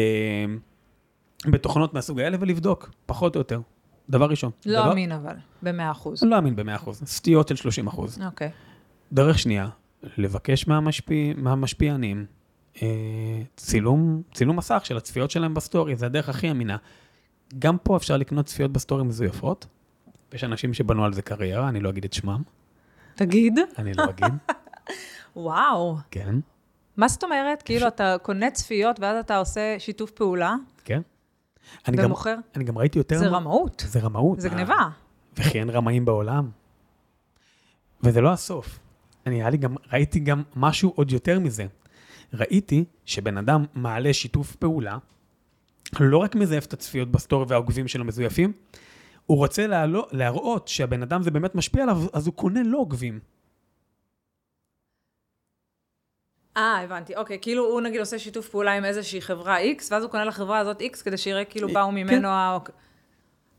בתוכנות מהסוג האלה ולבדוק, פחות או יותר. דבר ראשון. לא דבר... אמין אבל, ב-100 אחוז. לא אאמין ב-100%, סטיות של 30%. אוקיי. דרך שנייה, לבקש מהמשפיע, מהמשפיענים אה, צילום, צילום מסך של הצפיות שלהם בסטורי, זה הדרך הכי אמינה. גם פה אפשר לקנות צפיות בסטורי מזויפות. יש אנשים שבנו על זה קריירה, אני לא אגיד את שמם, תגיד. אני לא אגיד, וואו. כן, מה זאת אומרת? כאילו, אתה קונה צפיות ואז אתה עושה שיתוף פעולה? כן. אני גם, ומוכר. אני גם ראיתי יותר... זה רמאות, זה רמאות. זה? גניבה. וכי אין רמאים בעולם. וזה לא הסוף. אני, היה לי גם, ראיתי גם משהו עוד יותר מזה. ראיתי שבן אדם מעלה שיתוף פעולה, לא רק מזייף את הצפיות בסטורי והעוקבים שלו מזויפים, הוא רוצה להעלו, להראות שהבן אדם זה באמת משפיע עליו, אז הוא קונה לו עוקבים. אה, הבנתי, אוקיי, כאילו הוא נגיד עושה שיתוף פעולה עם איזושהי חברה X, ואז הוא קונה לחברה הזאת X כדי שיראה כאילו אה, באו כן. ממנו ה...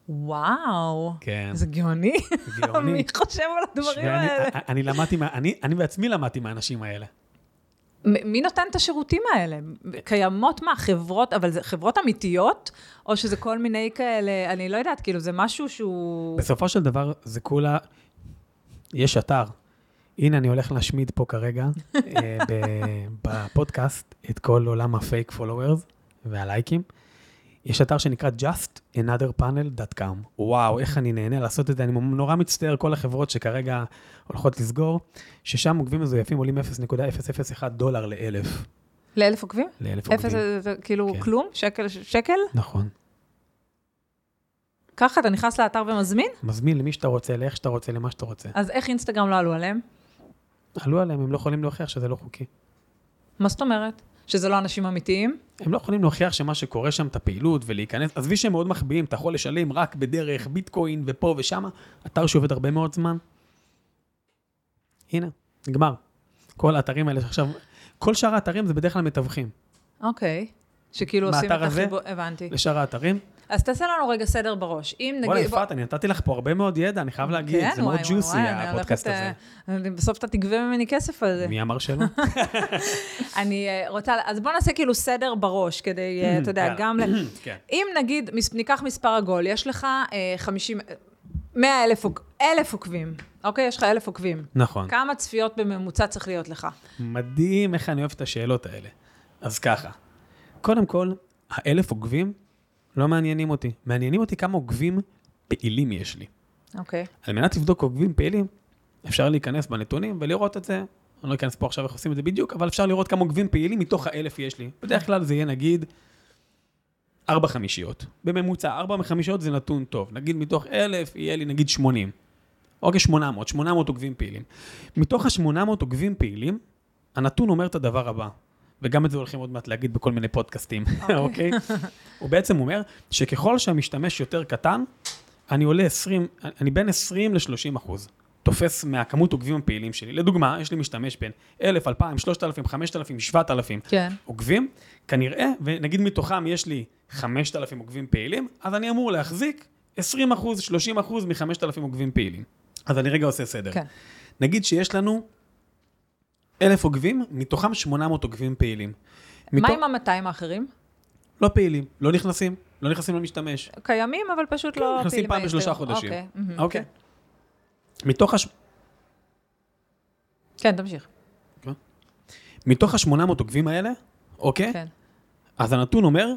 וואו, כן, זה גאוני. גאוני. מי חושב על הדברים האלה? אני למדתי, מה- אני, אני בעצמי למדתי מהאנשים האלה. מי נותן את השירותים האלה? קיימות מה, חברות, אבל זה חברות אמיתיות? או שזה כל מיני כאלה, אני לא יודעת, כאילו, זה משהו שהוא... בסופו של דבר, זה כולה... יש אתר. הנה, אני הולך להשמיד פה כרגע, אה, בפודקאסט, את כל עולם ה fake followers והלייקים. יש אתר שנקרא justanotherpanel.com. וואו, איך אני נהנה לעשות את זה. אני נורא מצטער, כל החברות שכרגע הולכות לסגור, ששם עוקבים מזויפים עולים 0.001 דולר לאלף. לאלף עוקבים? לאלף אפס, עוקבים. זה- זה כאילו כן. כלום? שקל? שקל? נכון. ככה אתה נכנס לאתר ומזמין? מזמין למי שאתה רוצה, לאיך שאתה רוצה, למה שאתה רוצה. אז איך אינסטגרם לא עלו עליהם? עלו עליהם, הם לא יכולים להוכיח שזה לא חוקי. מה זאת אומרת? שזה לא אנשים אמיתיים? הם לא יכולים להוכיח שמה שקורה שם, את הפעילות ולהיכנס, עזבי שהם מאוד מחביאים, אתה יכול לשלם רק בדרך ביטקוין ופה ושם, אתר שעובד הרבה מאוד זמן. הנה, נגמר. כל האתרים האלה שעכשיו, כל שאר האתרים זה בדרך כלל מתווכים. אוקיי. שכאילו עושים את? החיבור, הבנתי. לשאר האתרים. אז תעשה לנו רגע סדר בראש. אם נגיד... וואלה, יפעת, אני נתתי לך פה הרבה מאוד ידע, אני חייב להגיד, כן, זה מאוד ג'וסי הפודקאסט הזה. אה, בסוף אתה תגבה ממני כסף על זה. מי אמר שלא? אני אה, רוצה, אז בוא נעשה כאילו סדר בראש, כדי, אה, אתה יודע. גם... כן. אם נגיד, ניקח מספר עגול, יש לך אה, 50, 100 אלף, אלף עוקבים, אוקיי? יש לך אלף עוקבים. נכון. כמה צפיות בממוצע צריך להיות לך? מדהים איך אני אוהב את השאלות האלה. אז ככה, קודם כל, האלף עוקבים לא מעניינים אותי. מעניינים אותי כמה עוקבים פעילים יש לי. אוקיי. על מנת לבדוק עוקבים פעילים, אפשר להיכנס בנתונים ולראות את זה. אני לא אכנס פה עכשיו איך עושים את זה בדיוק, אבל אפשר לראות כמה עוקבים פעילים מתוך האלף יש לי. בדרך כלל זה יהיה נגיד ארבע חמישיות. בממוצע, ארבע חמישיות זה נתון טוב. נגיד מתוך אלף יהיה לי נגיד 80. אוקיי, 800, 800 עוקבים פעילים. מתוך ה-800 עוקבים פעילים, הנתון אומר את הדבר הבא, וגם את זה הולכים עוד מעט להגיד בכל מיני פודקאסטים, אוקיי? הוא בעצם אומר שככל שהמשתמש יותר קטן, אני עולה 20, אני בין 20 ל-30 אחוז. תופס מהכמות עוקבים הפעילים שלי. לדוגמה, יש לי משתמש בין 1,000, 2,000, 3,000, 5,000, 7,000 כן. עוקבים, כנראה, ונגיד מתוכם יש לי 5,000 עוקבים פעילים, אז אני אמור להחזיק 20 אחוז, 30 אחוז מ-5,000 עוקבים פעילים. אז אני רגע עושה סדר. כן. נגיד שיש לנו 1,000 עוקבים, מתוכם 800 עוקבים פעילים. מה עם ה-200 האחרים? לא פעילים, לא נכנסים, לא נכנסים למשתמש. קיימים, אבל פשוט כן, לא נכנסים פעילים פעם בשלושה. חודשים. אוקיי. אוקיי. מתוך הש... כן, תמשיך. מתוך ה-800 עוקבים האלה, אוקיי? כן. אז הנתון אומר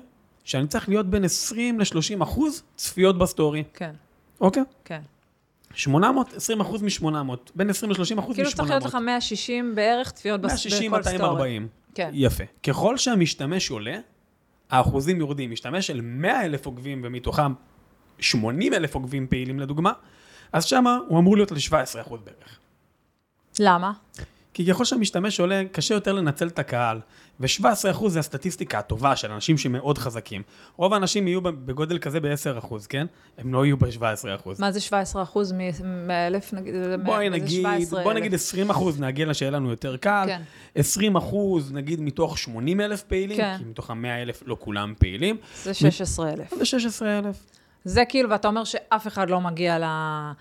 שאני צריך להיות בין 20 ל-30 אחוז צפיות בסטורי, כן, אוקיי? כן. 800, 20 אחוז מ-800, בין 20 ל-30 אחוז כאילו שצריך להיות לך מ-800. 160 בערך 160, בכל סטורי. 240. כן. יפה. ככל שהמשתמש עולה, האחוזים יורדים. משתמש של 100 אלף עוקבים ומתוכם 80 אלף עוקבים פעילים לדוגמה, אז שמה הוא אמור להיות ל-17 אחוז בערך. למה? כי ככל שהמשתמש עולה, קשה יותר לנצל את הקהל, ו-17% זה הסטטיסטיקה הטובה של אנשים שמאוד חזקים. רוב האנשים יהיו בגודל כזה ב-10%, כן? הם לא יהיו ב-17%. מה זה 17 אחוז מהאלף, נגיד? בואי נגיד, 17,000? בוא נגיד 20 אחוז, נעגל שיהיה לנו יותר קל. כן. 20 אחוז, נגיד מתוך 80 אלף פעילים, כן. כי מתוך ה-100 אלף לא כולם פעילים. זה 16,000. זה 16 אלף. זה כאילו, ואתה אומר שאף אחד לא מגיע ל-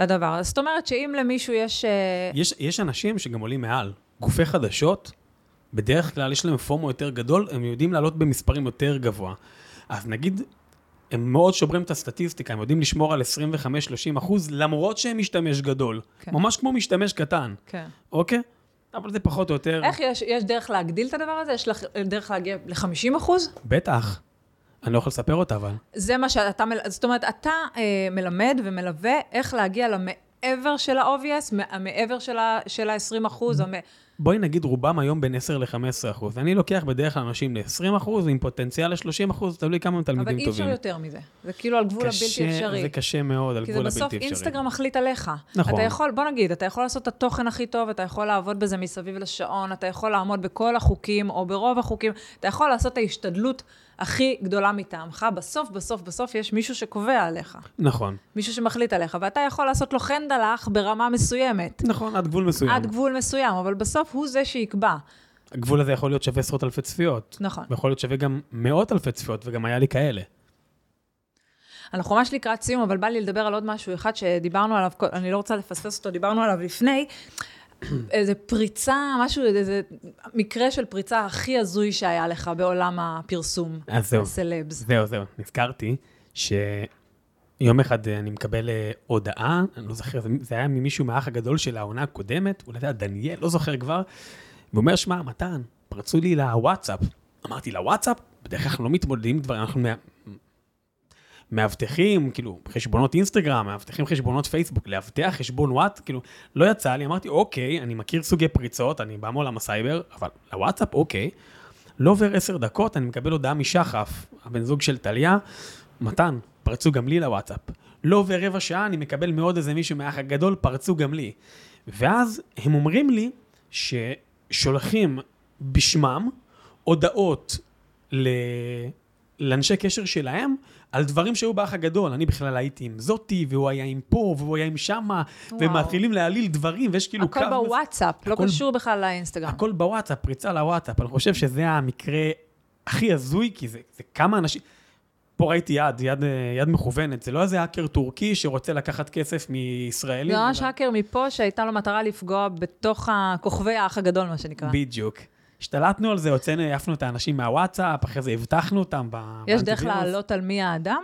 לדבר. אז זאת אומרת שאם למישהו יש... אה, יש, יש אנשים שגם עולים מעל. גופי חדשות, בדרך כלל יש להם פומו יותר גדול, הם יודעים לעלות במספרים יותר גבוה. אז נגיד, הם מאוד שוברים את הסטטיסטיקה, הם יודעים לשמור על 25-30 אחוז, למרות שהם משתמש גדול. כן. ממש כמו משתמש קטן, כן. אוקיי? אבל זה פחות או יותר... איך יש, יש דרך להגדיל את הדבר הזה? יש לך דרך להגיע ל-50 אחוז? בטח. אני לא יכול לספר אותה, אבל. זה מה שאתה, מל- זאת אומרת, אתה אה, מלמד ומלווה איך להגיע למעבר של ה-obvious, המעבר של ה- של ה-20 אחוז, המ- בואי נגיד רובם היום בין 10 ל-15 אחוז. אני לוקח בדרך כלל אנשים ל-20 אחוז, עם פוטנציאל ל-30 אחוז, תלוי כמה תלמידים אבל טובים. אי אפשר יותר מזה. זה כאילו על גבול הבלתי אפשרי. זה קשה מאוד, על כי גבול זה הבלתי בסוף אפשרי. אינסטגרם מחליט עליך. נכון. אתה יכול, בוא נגיד, אתה יכול לעשות את התוכן הכי טוב, אתה יכול לעבוד בזה מסביב לשעון, אתה יכול לעמוד בכל החוקים, או ברוב החוקים, אתה יכול לעשות את ההשתדלות הכי גדולה מטעמך. בסוף, בסוף, בסוף יש מישהו שקובע עליך. נכון. מישהו שמחליט עליך, ואתה יכול לעשות לו חן דלך ברמה מסוימת. נכון, עד גבול מסוים. עד גבול מסוים, אבל בסוף הוא זה שיקבע. הגבול הזה יכול להיות שווה עשרות אלפי צפיות. נכון. ויכול להיות שווה גם מאות אלפי צפיות, וגם היה לי כאלה. אנחנו ממש לקראת סיום, אבל בא לי לדבר על עוד משהו אחד שדיברנו עליו, אני לא רוצה לפספס אותו, דיברנו עליו לפני. איזה פריצה, משהו, איזה מקרה של פריצה הכי הזוי שהיה לך בעולם הפרסום. אז זהו. הסלבס. זהו, זהו. נזכרתי שיום אחד אה, אני מקבל אה, הודעה, אני לא זוכר, זה- היה ממישהו מהאח הגדול של העונה הקודמת, אולי זה היה דניאל, לא זוכר כבר, והוא אומר, שמע, מתן, פרצו לי לוואטסאפ. אמרתי, לוואטסאפ? בדרך כלל אנחנו לא מתמודדים עם דברים, אנחנו מאבטחים, כאילו, חשבונות אינסטגרם, מאבטחים חשבונות פייסבוק, לאבטח חשבון וואט, כאילו, לא יצא לי, אמרתי, אוקיי, אני מכיר סוגי פריצות, אני בא מעולם הסייבר, אבל לוואטסאפ, אוקיי. לא עובר עשר דקות, אני מקבל הודעה משחף, הבן זוג של טליה, מתן, פרצו גם לי לוואטסאפ. לא עובר רבע שעה, אני מקבל מעוד איזה מישהו מהאח הגדול, פרצו גם לי. ואז הם אומרים לי ששולחים בשמם הודעות ל... לאנשי קשר שלהם על דברים שהיו באח הגדול. אני בכלל הייתי עם זאתי, והוא היה עם פה, והוא היה עם שמה, וואו. ומתחילים להעליל דברים, ויש כאילו הכל קו... בוואטסאפ, לא הכל- קשור בכלל לאינסטגרם. הכל בוואטסאפ, פריצה לוואטסאפ. אני חושב שזה המקרה הכי הזוי, כי זה, זה כמה אנשים... פה ראיתי יד, יד, יד מכוונת. זה לא איזה האקר טורקי שרוצה לקחת כסף מישראלים. זה ממש האקר מפה שהייתה לו מטרה לפגוע בתוך הכוכבי האח הגדול, מה שנקרא. בדיוק. השתלטנו על זה, הוצאנו, העפנו את האנשים מהוואטסאפ, אחרי זה הבטחנו אותם ב... יש דרך באנטיווירוס. לעלות על מי האדם?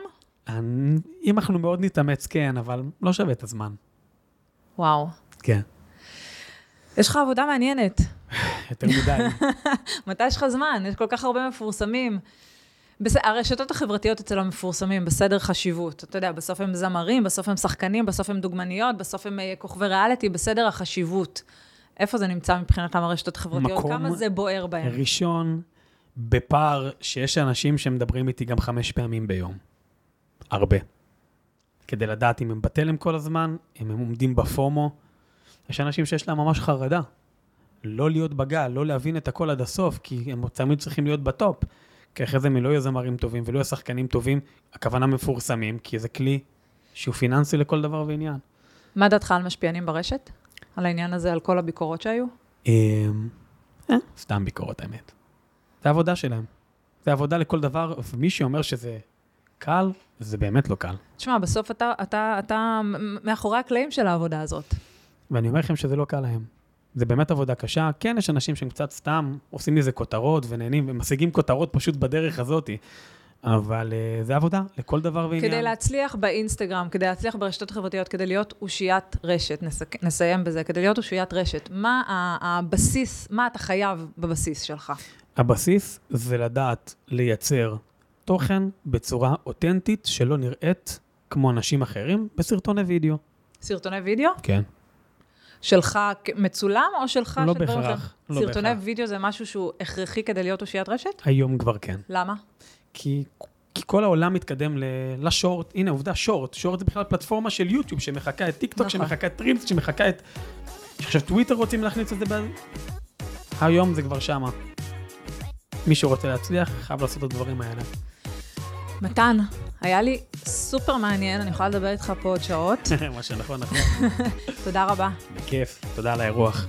אם אנחנו מאוד נתאמץ, כן, אבל לא שווה את הזמן. וואו. כן. יש לך עבודה מעניינת. יותר מדי. מתי יש לך זמן? יש כל כך הרבה מפורסמים. בס... הרשתות החברתיות אצל המפורסמים בסדר חשיבות. אתה יודע, בסוף הם זמרים, בסוף הם שחקנים, בסוף הם דוגמניות, בסוף הם אה, כוכבי ריאליטי, בסדר החשיבות. איפה זה נמצא מבחינתם הרשתות החברתיות? מקום כמה זה בוער בהם? ראשון, בפער שיש אנשים שמדברים איתי גם חמש פעמים ביום. הרבה. כדי לדעת אם הם בתלם כל הזמן, אם הם עומדים ב FOMO. יש אנשים שיש להם ממש חרדה. לא להיות בגל, לא להבין את הכל עד הסוף, כי הם תמיד צריכים להיות בטופ. כי אחרי זה הם לא יהיו זמרים טובים ולא יהיו שחקנים טובים, הכוונה מפורסמים, כי זה כלי שהוא פיננסי לכל דבר ועניין. מה דעתך על משפיענים ברשת? על העניין הזה, על כל הביקורות שהיו? אמ, אה, סתם ביקורת האמת. זה העבודה שלהם. זה עבודה לכל דבר, ומי שאומר שזה קל, זה באמת לא קל. תשמע, בסוף אתה, אתה, אתה מאחורי הקלעים של העבודה הזאת. ואני אומר לכם שזה לא קל להם. זה באמת עבודה קשה. כן, יש אנשים שהם קצת סתם עושים מזה כותרות ונהנים ומשיגים כותרות פשוט בדרך הזאתי. אבל uh, זה עבודה לכל דבר ועניין. כדי להצליח באינסטגרם, כדי להצליח ברשתות החברתיות, כדי להיות אושיית רשת, נסק... נסיים בזה, כדי להיות אושיית רשת, מה הבסיס, מה אתה חייב בבסיס שלך? הבסיס זה לדעת לייצר תוכן בצורה אותנטית שלא נראית כמו אנשים אחרים בסרטוני וידאו. סרטוני וידאו? כן. שלך מצולם או שלך לא של בהכרח? לא סרטוני בהכרח. וידאו זה משהו שהוא הכרחי כדי להיות אושיית רשת? היום כבר כן. למה? כי, כי כל העולם מתקדם ל, ל short, הנה עובדה, short, short זה בכלל פלטפורמה של יוטיוב שמחקה את טיק טוק, נכון. שמחקה את הרילס, שמחקה את... עכשיו טוויטר רוצים להכניס את זה ב... היום זה כבר שמה. מי שרוצה להצליח חייב לעשות את הדברים האלה. מתן, היה לי סופר מעניין, אני יכולה לדבר איתך פה עוד שעות. מה שנכון, נכון. תודה רבה. בכיף, תודה על האירוח.